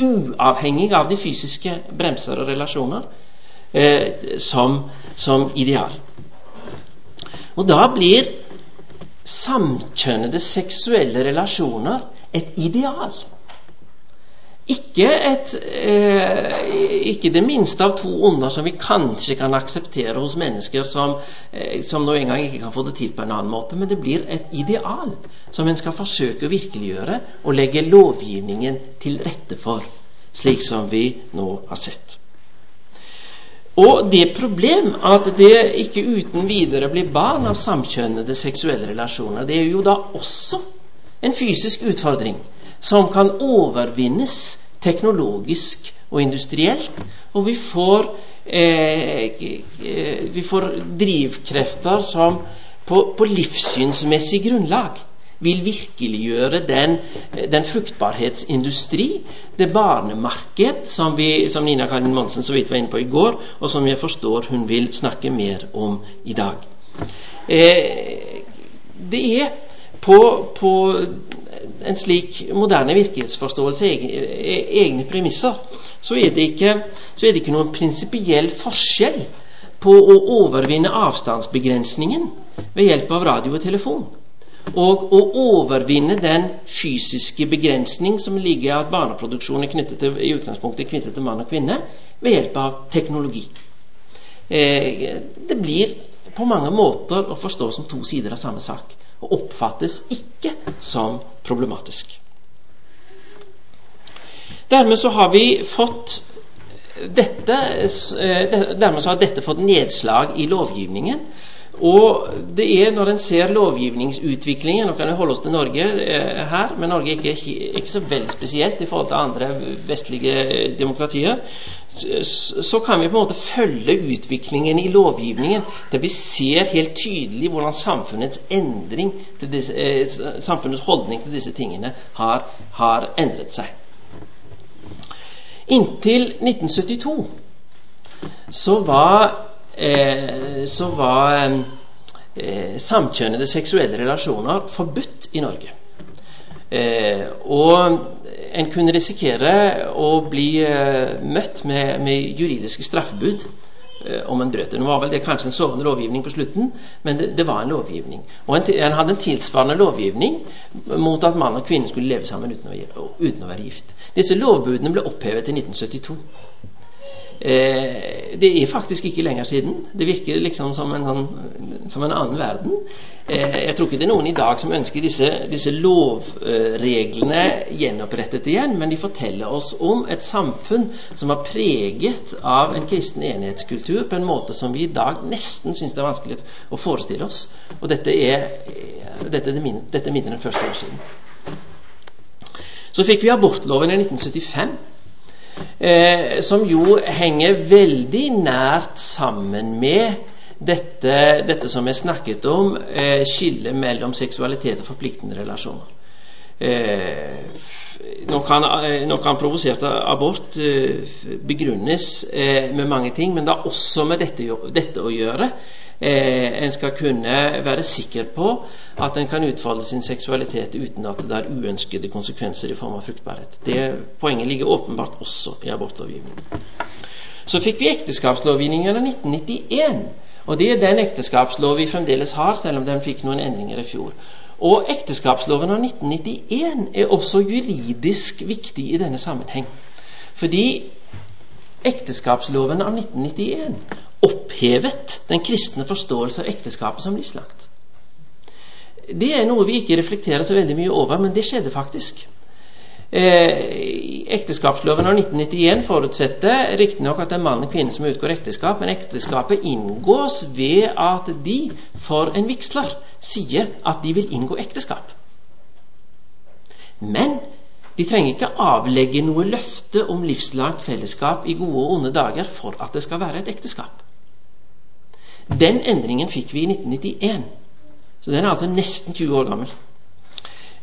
Uavhengig av de fysiske bremser og relasjoner eh, som, som ideal. Og da blir samkjønnede seksuelle relasjoner et ideal. Ikke, et, eh, ikke, det minste av to onder som vi kanskje kan akseptere hos mennesker som, eh, som nå engang ikke kan få det til på en annen måte, men det blir et ideal som en skal forsøke å virkeliggjøre og legge lovgivningen til rette for, slik som vi nå har sett. Og det problem at det ikke uten videre blir barn av samkjønnede seksuelle relasjoner, det er jo da også en fysisk utfordring som kan overvinnes teknologisk og industrielt. Og vi får, eh, vi får drivkrefter som på, på, livssynsmessig grunnlag vil virkeliggjøre den, den fruktbarhetsindustri, det barnemarked, som, vi, som Nina Karin Monsen så vidt var inne på i går, og som jeg forstår hun vil snakke mer om i dag. Eh, det er på, på en slik moderne virkelighetsforståelse, egne premisser, så er det ikke, er det ikke noen prinsipiell forskjell på å overvinne avstandsbegrensningen ved hjelp av radio og telefon, og å overvinne den fysiske begrensning som ligger i at barneproduksjon er knyttet til, i utgangspunktet knyttet til mann og kvinne, ved hjelp av teknologi. Eh, det blir på mange måter å forstå som to sider av samme sak, og oppfattes ikke som problematisk. Dermed så har vi fått dette, eh, dermed så har dette fått nedslag i lovgivningen. Og det er når en ser lovgivningsutviklingen Nå kan vi holde oss til Norge eh, her, men Norge er ikke, ikke så veldig spesielt i forhold til andre vestlige demokratier. Så kan vi på en måte følge utviklingen i lovgivningen der vi ser helt tydelig hvordan samfunnets disse, eh, samfunnets holdning til disse tingene har, har endret seg. Inntil 1972 så var, eh, så var eh, samkjønnede seksuelle relasjoner forbudt i Norge. Eh, og en kunne risikere å bli eh, møtt med, med juridiske straffebud Eh, om en brøt. Nå var vel det kanskje en sovende lovgivning på slutten, men det, det var en lovgivning. Og en, en, hadde en tilsvarende lovgivning mot at mann og kvinne skulle leve sammen uten å, uten å være gift. Disse lovbudene ble opphevet i 1972. Eh, det er faktisk ikke lenger siden. Det virker liksom som en, sånn, som en annen verden. Eh, jeg tror ikke det er noen i dag som ønsker disse, disse lovreglene gjenopprettet igjen, men de forteller oss om et samfunn som var preget av en kristen enhetskultur på en måte som vi i dag nesten syns det er vanskelig å forestille oss. Og dette er, dette er, min, dette er mindre enn 40 år siden. Så fikk vi abortloven i 1975 eh, som jo henger veldig nært sammen med dette, dette som er snakket om, eh, skillet mellom seksualitet og forpliktende relasjoner. Eh, nå kan, eh, kan provosert abort eh, begrunnes eh, med mange ting, men det har også med dette, dette å gjøre eh, en skal kunne være sikker på at en kan utfolde sin seksualitet uten at det er uønskede konsekvenser i form av fruktbarhet. Det Poenget ligger åpenbart også i abortlovgivningen. Så fikk vi ekteskapslovgivningen av 1991. Og det er den ekteskapslov vi fremdeles har, selv om den fikk noen endringer i fjor. Og ekteskapsloven av 1991 er også juridisk viktig i denne sammenheng. Fordi ekteskapsloven av 1991 opphevet den kristne forståelse av ekteskapet som livslagt. Det er noe vi ikke reflekterer så veldig mye over, men det skjedde faktisk. Eh, ekteskapsloven av 1991 forutsetter riktignok at det er mann og kvinne som utgår ekteskap, men ekteskapet inngås ved at de for en vigsler sier at de vil inngå ekteskap. Men de trenger ikke avlegge noe løfte om livslangt fellesskap i gode og onde dager for at det skal være et ekteskap. Den endringen fikk vi i 1991. Så den er altså nesten 20 år gammel.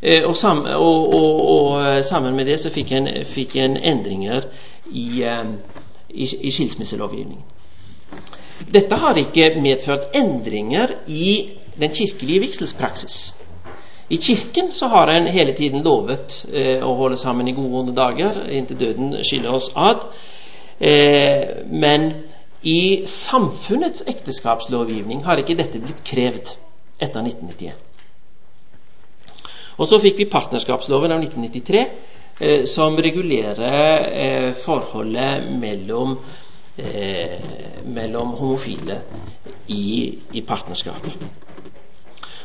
Eh, og, sam, og, og, og, eh, sammen med det så fikk en, fikk en endringer i, eh, i, i skilsmisselovgivningen. Dette har ikke medført endringer i den kirkelige vigselspraksis. I Kirken så har en hele tiden lovet eh, å holde sammen i gode og onde dager inntil døden skiller oss ad. Eh, men i samfunnets ekteskapslovgivning har ikke dette blitt krevd etter 1991. Og så fikk vi partnerskapsloven av 1993, eh, som regulerer eh, forholdet mellom, eh, mellom homofile i, i partnerskapet.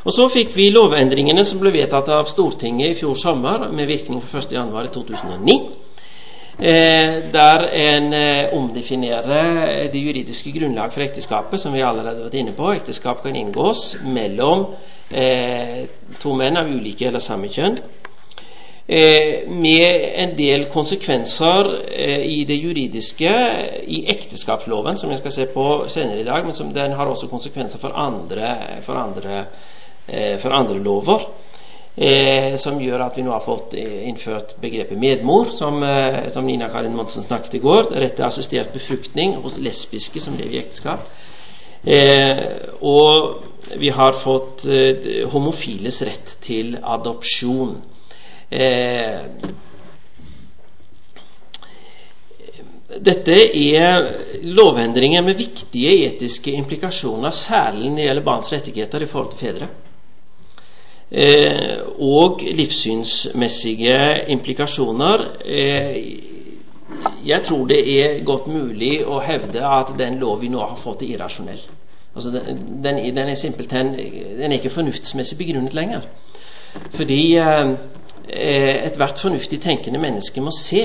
Og Så fikk vi lovendringene som ble vedtatt av Stortinget i fjor sommer med virkning fra 1.1.2009 eh, der en eh, omdefinerer det juridiske grunnlag for ekteskapet, som vi allerede har vært inne på. Ekteskap kan inngås mellom eh, to menn av ulike eller samme kjønn. Eh, med en del konsekvenser eh, i det juridiske i ekteskapsloven, som jeg skal se på senere i dag, men som den har også konsekvenser for andre, for andre, eh, for andre lover eh, som gjør at vi nå har fått eh, innført begrepet medmor, som, eh, som Nina Karin Monsen snakket i går. Rett til assistert befruktning hos lesbiske som lever i ekteskap. Eh, og vi har fått eh, homofiles rett til adopsjon. Eh, dette er lovendringer med viktige etiske implikasjoner, særlig når det gjelder barns rettigheter i forhold til fedre. Eh, og livssynsmessige implikasjoner. Eh, jeg tror det er godt mulig å hevde at den lov vi nå har fått, er irrasjonell. Altså den, den, er simpelthen den er ikke fornuftsmessig begrunnet lenger. Fordi eh, ethvert fornuftig tenkende menneske må se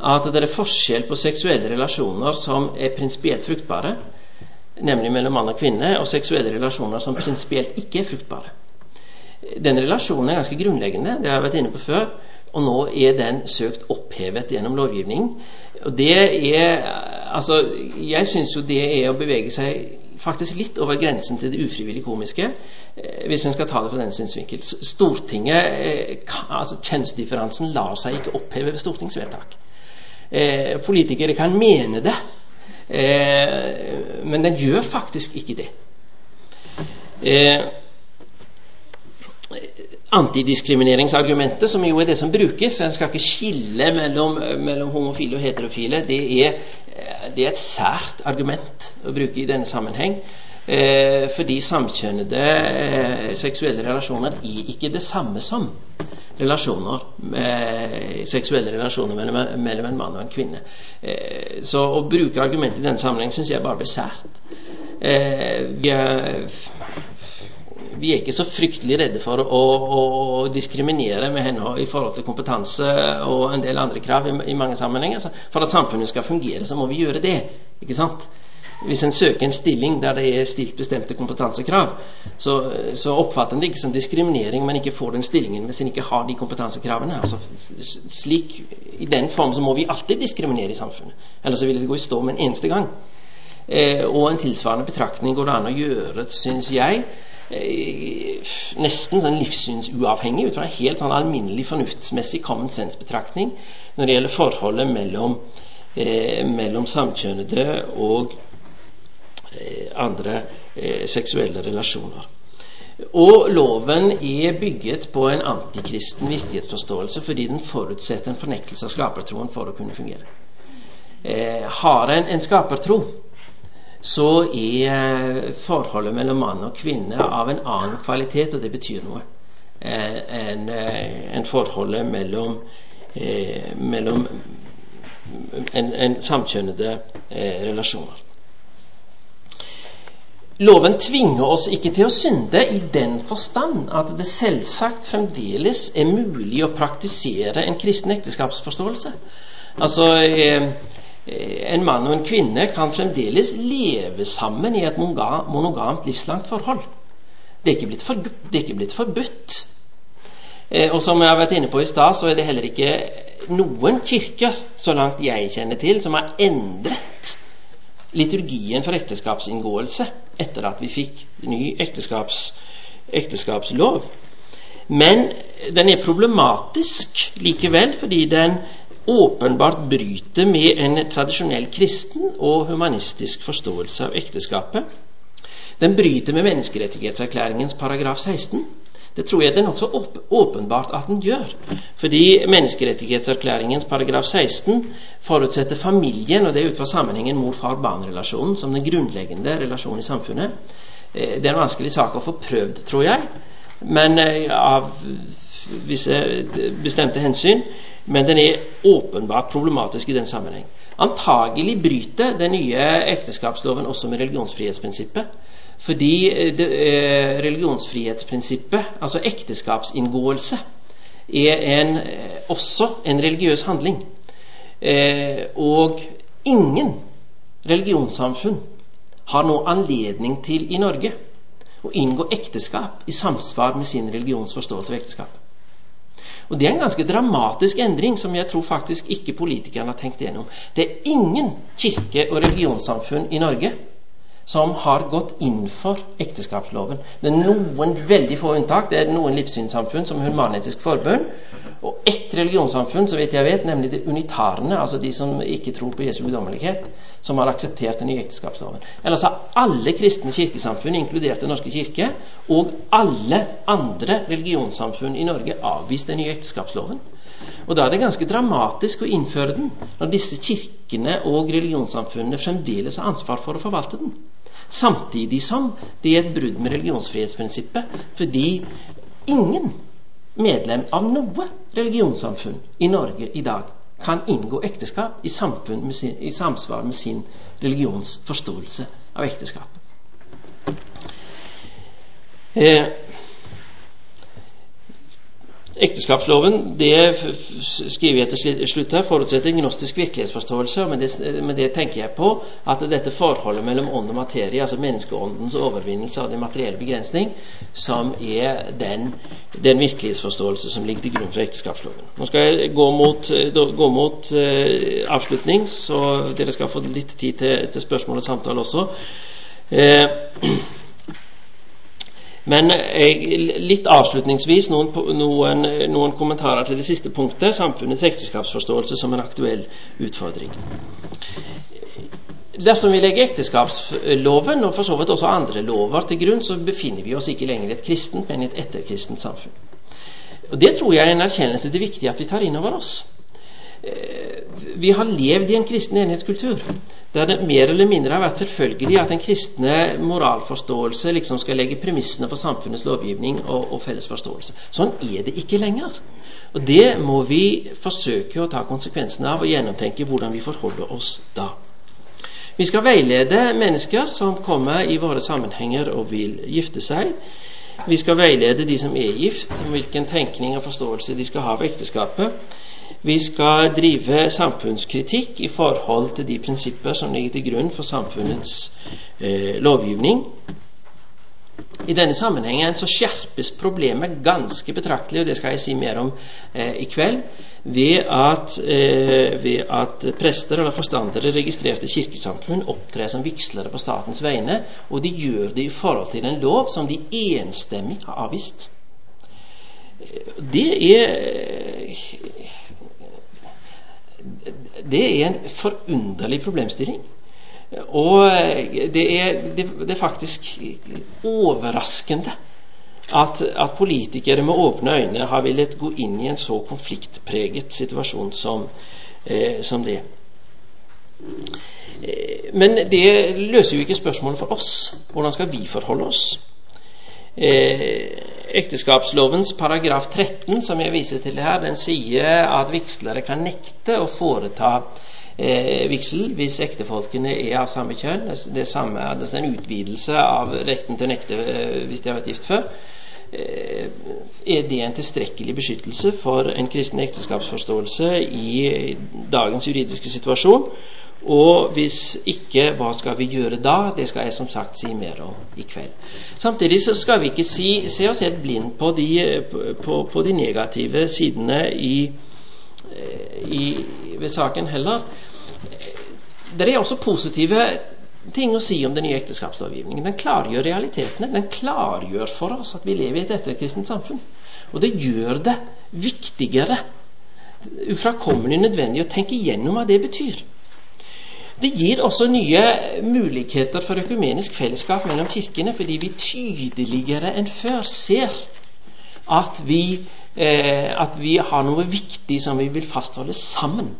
at det er forskjell på seksuelle relasjoner som er prinsipielt fruktbare, nemlig mellom mann og kvinne, og seksuelle relasjoner som prinsipielt ikke er fruktbare. Den relasjonen er ganske grunnleggende, det har jeg vært inne på før, og nå er den søkt opphevet gjennom lovgivning. Og det er Altså, jeg syns jo det er å bevege seg faktisk litt over grensen til det ufrivillig komiske, eh, hvis en skal ta det fra den synsvinkel. Stortinget, eh, altså Kjønnsdifferansen lar seg ikke oppheve ved stortingsvedtak. Eh, politikere kan mene det, men den gjør faktisk ikke det. Antidiskrimineringsargumentet, som jo er det som brukes En skal ikke skille mellom, mellom homofile og heterofile. Det er, det er, et sært argument å bruke i denne sammenheng. Eh, fordi samkjønnede eh, seksuelle relasjoner er ikke det samme som relasjoner eh, seksuelle relasjoner mellom, mellom, en mann og en kvinne. Eh, så å bruke argumentet i denne sammenheng syns jeg bare blir sært. Eh, vi vi er ikke så fryktelig redde for å, å, å diskriminere med henne i forhold til kompetanse og en del andre krav i, i mange sammenhenger. For at samfunnet skal fungere, så må vi gjøre det. ikke sant? Hvis en søker en stilling der det er stilt bestemte kompetansekrav, så, så oppfatter en det ikke som diskriminering om en ikke får den stillingen hvis en ikke har de kompetansekravene. Altså, slik, I den form så må vi alltid diskriminere i samfunnet. Ellers så ville det gå i stå med en eneste gang. Eh, og en tilsvarende betraktning går det an å gjøre, syns jeg, nesten sånn livssynsuavhengig ut fra en helt sånn alminnelig fornuftsmessig common sense-betraktning når det gjelder forholdet mellom, eh, mellom samkjønnede og eh, andre eh, seksuelle relasjoner. Og loven er bygget på en antikristen virkelighetsforståelse fordi den forutsetter en fornektelse av skapertroen for å kunne fungere. Eh, har en en skapertro, så er forholdet mellom mann og kvinne av en annen kvalitet, og det betyr noe, eh, enn en eh, forholdet mellom, eh, mellom en, en samkjønnede eh, relasjoner. Loven tvinger oss ikke til å synde i den forstand at det selvsagt fremdeles er mulig å praktisere en kristen ekteskapsforståelse. Altså, eh, Eh, en mann og en kvinne kan fremdeles leve sammen i et monogamt, livslangt forhold. Det er ikke blitt, for, er ikke blitt forbudt. Eh, og som jeg har vært inne på i stad, så er det heller ikke noen kirker, så langt jeg kjenner til, som har endret liturgien for ekteskapsinngåelse etter at vi fikk ny ekteskaps, ekteskapslov. Men den er problematisk likevel, fordi den åpenbart bryter med en tradisjonell kristen og humanistisk forståelse av ekteskapet. Den bryter med menneskerettighetserklæringens paragraf 16. Det tror jeg det er nokså åpenbart at den gjør. Fordi menneskerettighetserklæringens paragraf 16 forutsetter familien, og det er ut fra sammenhengen mor-far-barn-relasjonen som den grunnleggende relasjonen i samfunnet. Eh, det er en vanskelig sak å få prøvd, tror jeg, men eh, av visse bestemte hensyn men den er åpenbart problematisk i den sammenheng. Antagelig bryter den nye ekteskapsloven også med religionsfrihetsprinsippet. Fordi eh, det, eh, religionsfrihetsprinsippet, altså ekteskapsinngåelse, er en, eh, også en religiøs handling. Eh, og ingen religionssamfunn har nå anledning til i Norge å inngå ekteskap i samsvar med sin religionsforståelse av ekteskap. Og Det er en ganske dramatisk endring som jeg tror faktisk ikke politikerne har tenkt igjennom. Det er ingen kirke- og religionssamfunn i Norge som har gått inn for ekteskapsloven. Det er noen veldig få unntak. Det er noen livssynssamfunn som Human-Etisk Forbund og ett religionssamfunn, så vidt jeg vet, nemlig de unitarene, altså de som ikke tror på Jesu guddommelighet, som har akseptert den nye ekteskapsloven. Ellers har alle kristne kirkesamfunn, inkludert Den norske kirke, og alle andre religionssamfunn i Norge avvist den nye ekteskapsloven. Og Da er det ganske dramatisk å innføre den, når disse kirkene og religionssamfunnene fremdeles har ansvar for å forvalte den. Samtidig som det er et brudd med religionsfrihetsprinsippet, fordi ingen medlem av noe religionssamfunn i Norge i dag kan inngå ekteskap i, sin, i samsvar med sin religionsforståelse av ekteskap. Eh, Ekteskapsloven det skriver jeg til slutt her, forutsetter en gnostisk virkelighetsforståelse. Men det, men det, tenker jeg på at dette forholdet mellom ånd og materie, altså menneskeåndens overvinnelse av den materielle begrensning, som er den, den virkelighetsforståelse som ligger til grunn for ekteskapsloven. Nå skal jeg gå mot, gå mot uh, avslutning, så dere skal få litt tid til, til spørsmål og samtale også. Uh, men jeg, litt avslutningsvis noen, noen, noen, kommentarer til det siste punktet samfunnets ekteskapsforståelse som en aktuell utfordring. Dersom vi legger ekteskapsloven og for så vidt også andre lover til grunn, så befinner vi oss ikke lenger i et kristent, men i et etterkristent samfunn. Og Det tror jeg er en erkjennelse det er viktig at vi tar inn over oss. Eh, vi har levd i en kristen enhetskultur der det mer eller mindre har vært selvfølgelig at den kristne moralforståelse liksom skal legge premissene for samfunnets lovgivning og, og felles forståelse. Sånn er det ikke lenger. Og Det må vi forsøke å ta konsekvensene av og gjennomtenke hvordan vi forholder oss da. Vi skal veilede mennesker som kommer i våre sammenhenger og vil gifte seg. Vi skal veilede de som er gift, om hvilken tenkning og forståelse de skal ha av ekteskapet. Vi skal drive samfunnskritikk i forhold til de prinsipper som ligger til grunn for samfunnets eh, lovgivning. I denne sammenhengen så skjerpes problemet ganske betraktelig, og det skal jeg si mer om eh, i kveld, ved at, eh, ved at, prester eller forstandere registrerte kirkesamfunn opptrer som vigslere på statens vegne, og de gjør det i forhold til en lov som de enstemmig har avvist. Det er det er en forunderlig problemstilling. Og det er, det er faktisk overraskende at, at, politikere med åpne øyne har villet gå inn i en så konfliktpreget situasjon som, eh, som det. Eh, men det løser jo ikke spørsmålet for oss. Hvordan skal vi forholde oss? Eh, ekteskapslovens paragraf 13, som jeg viser til her, den sier at vigslere kan nekte å foreta eh, vigsel hvis ektefolkene er av samme kjønn. Det samme, det er en utvidelse av retten til å nekte eh, hvis de har vært gift før. Eh, er det en tilstrekkelig beskyttelse for en kristen ekteskapsforståelse i dagens juridiske situasjon? Og hvis ikke, hva skal vi gjøre da? Det skal jeg som sagt si mer om i kveld. Samtidig så skal vi ikke si, se oss helt blind på de, på, på de negative sidene i, i, ved saken heller. Det er også positive ting å si om den nye ekteskapslovgivningen. Den klargjør realitetene. Den klargjør for oss at vi lever i et etterkristent samfunn. Og det gjør det viktigere, ufrakommelig nødvendig, å tenke igjennom hva det betyr. Det gir også nye muligheter for økumenisk fellesskap mellom kirkene, fordi vi tydeligere enn før ser at vi, eh, at vi har noe viktig som vi vil fastholde sammen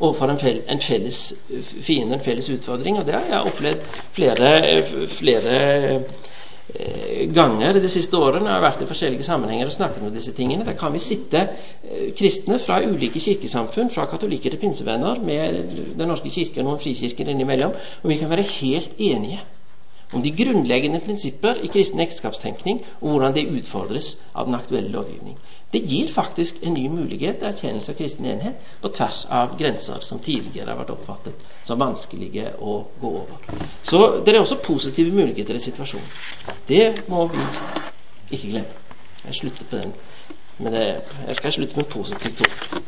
overfor en, en felles fiende, en felles utfordring. Og det har jeg opplevd flere, flere Eh, ganger de siste årene har vært i forskjellige sammenhenger og snakket om disse tingene. Der kan vi sitte eh, kristne fra ulike kirkesamfunn, fra katolikker til pinsevenner, med Den norske kirke og noen frikirker innimellom, og vi kan være helt enige om de grunnleggende prinsipper i kristen ekteskapstenkning, og hvordan det utfordres av den aktuelle lovgivning. Det gir faktisk en ny mulighet til erkjennelse av kristen enhet på tvers av grenser som tidligere har vært oppfattet som vanskelige å gå over. Så det er også positive muligheter i situasjonen. Det må vi ikke glemme. Jeg slutter på den. Men jeg skal slutte med en positiv tone.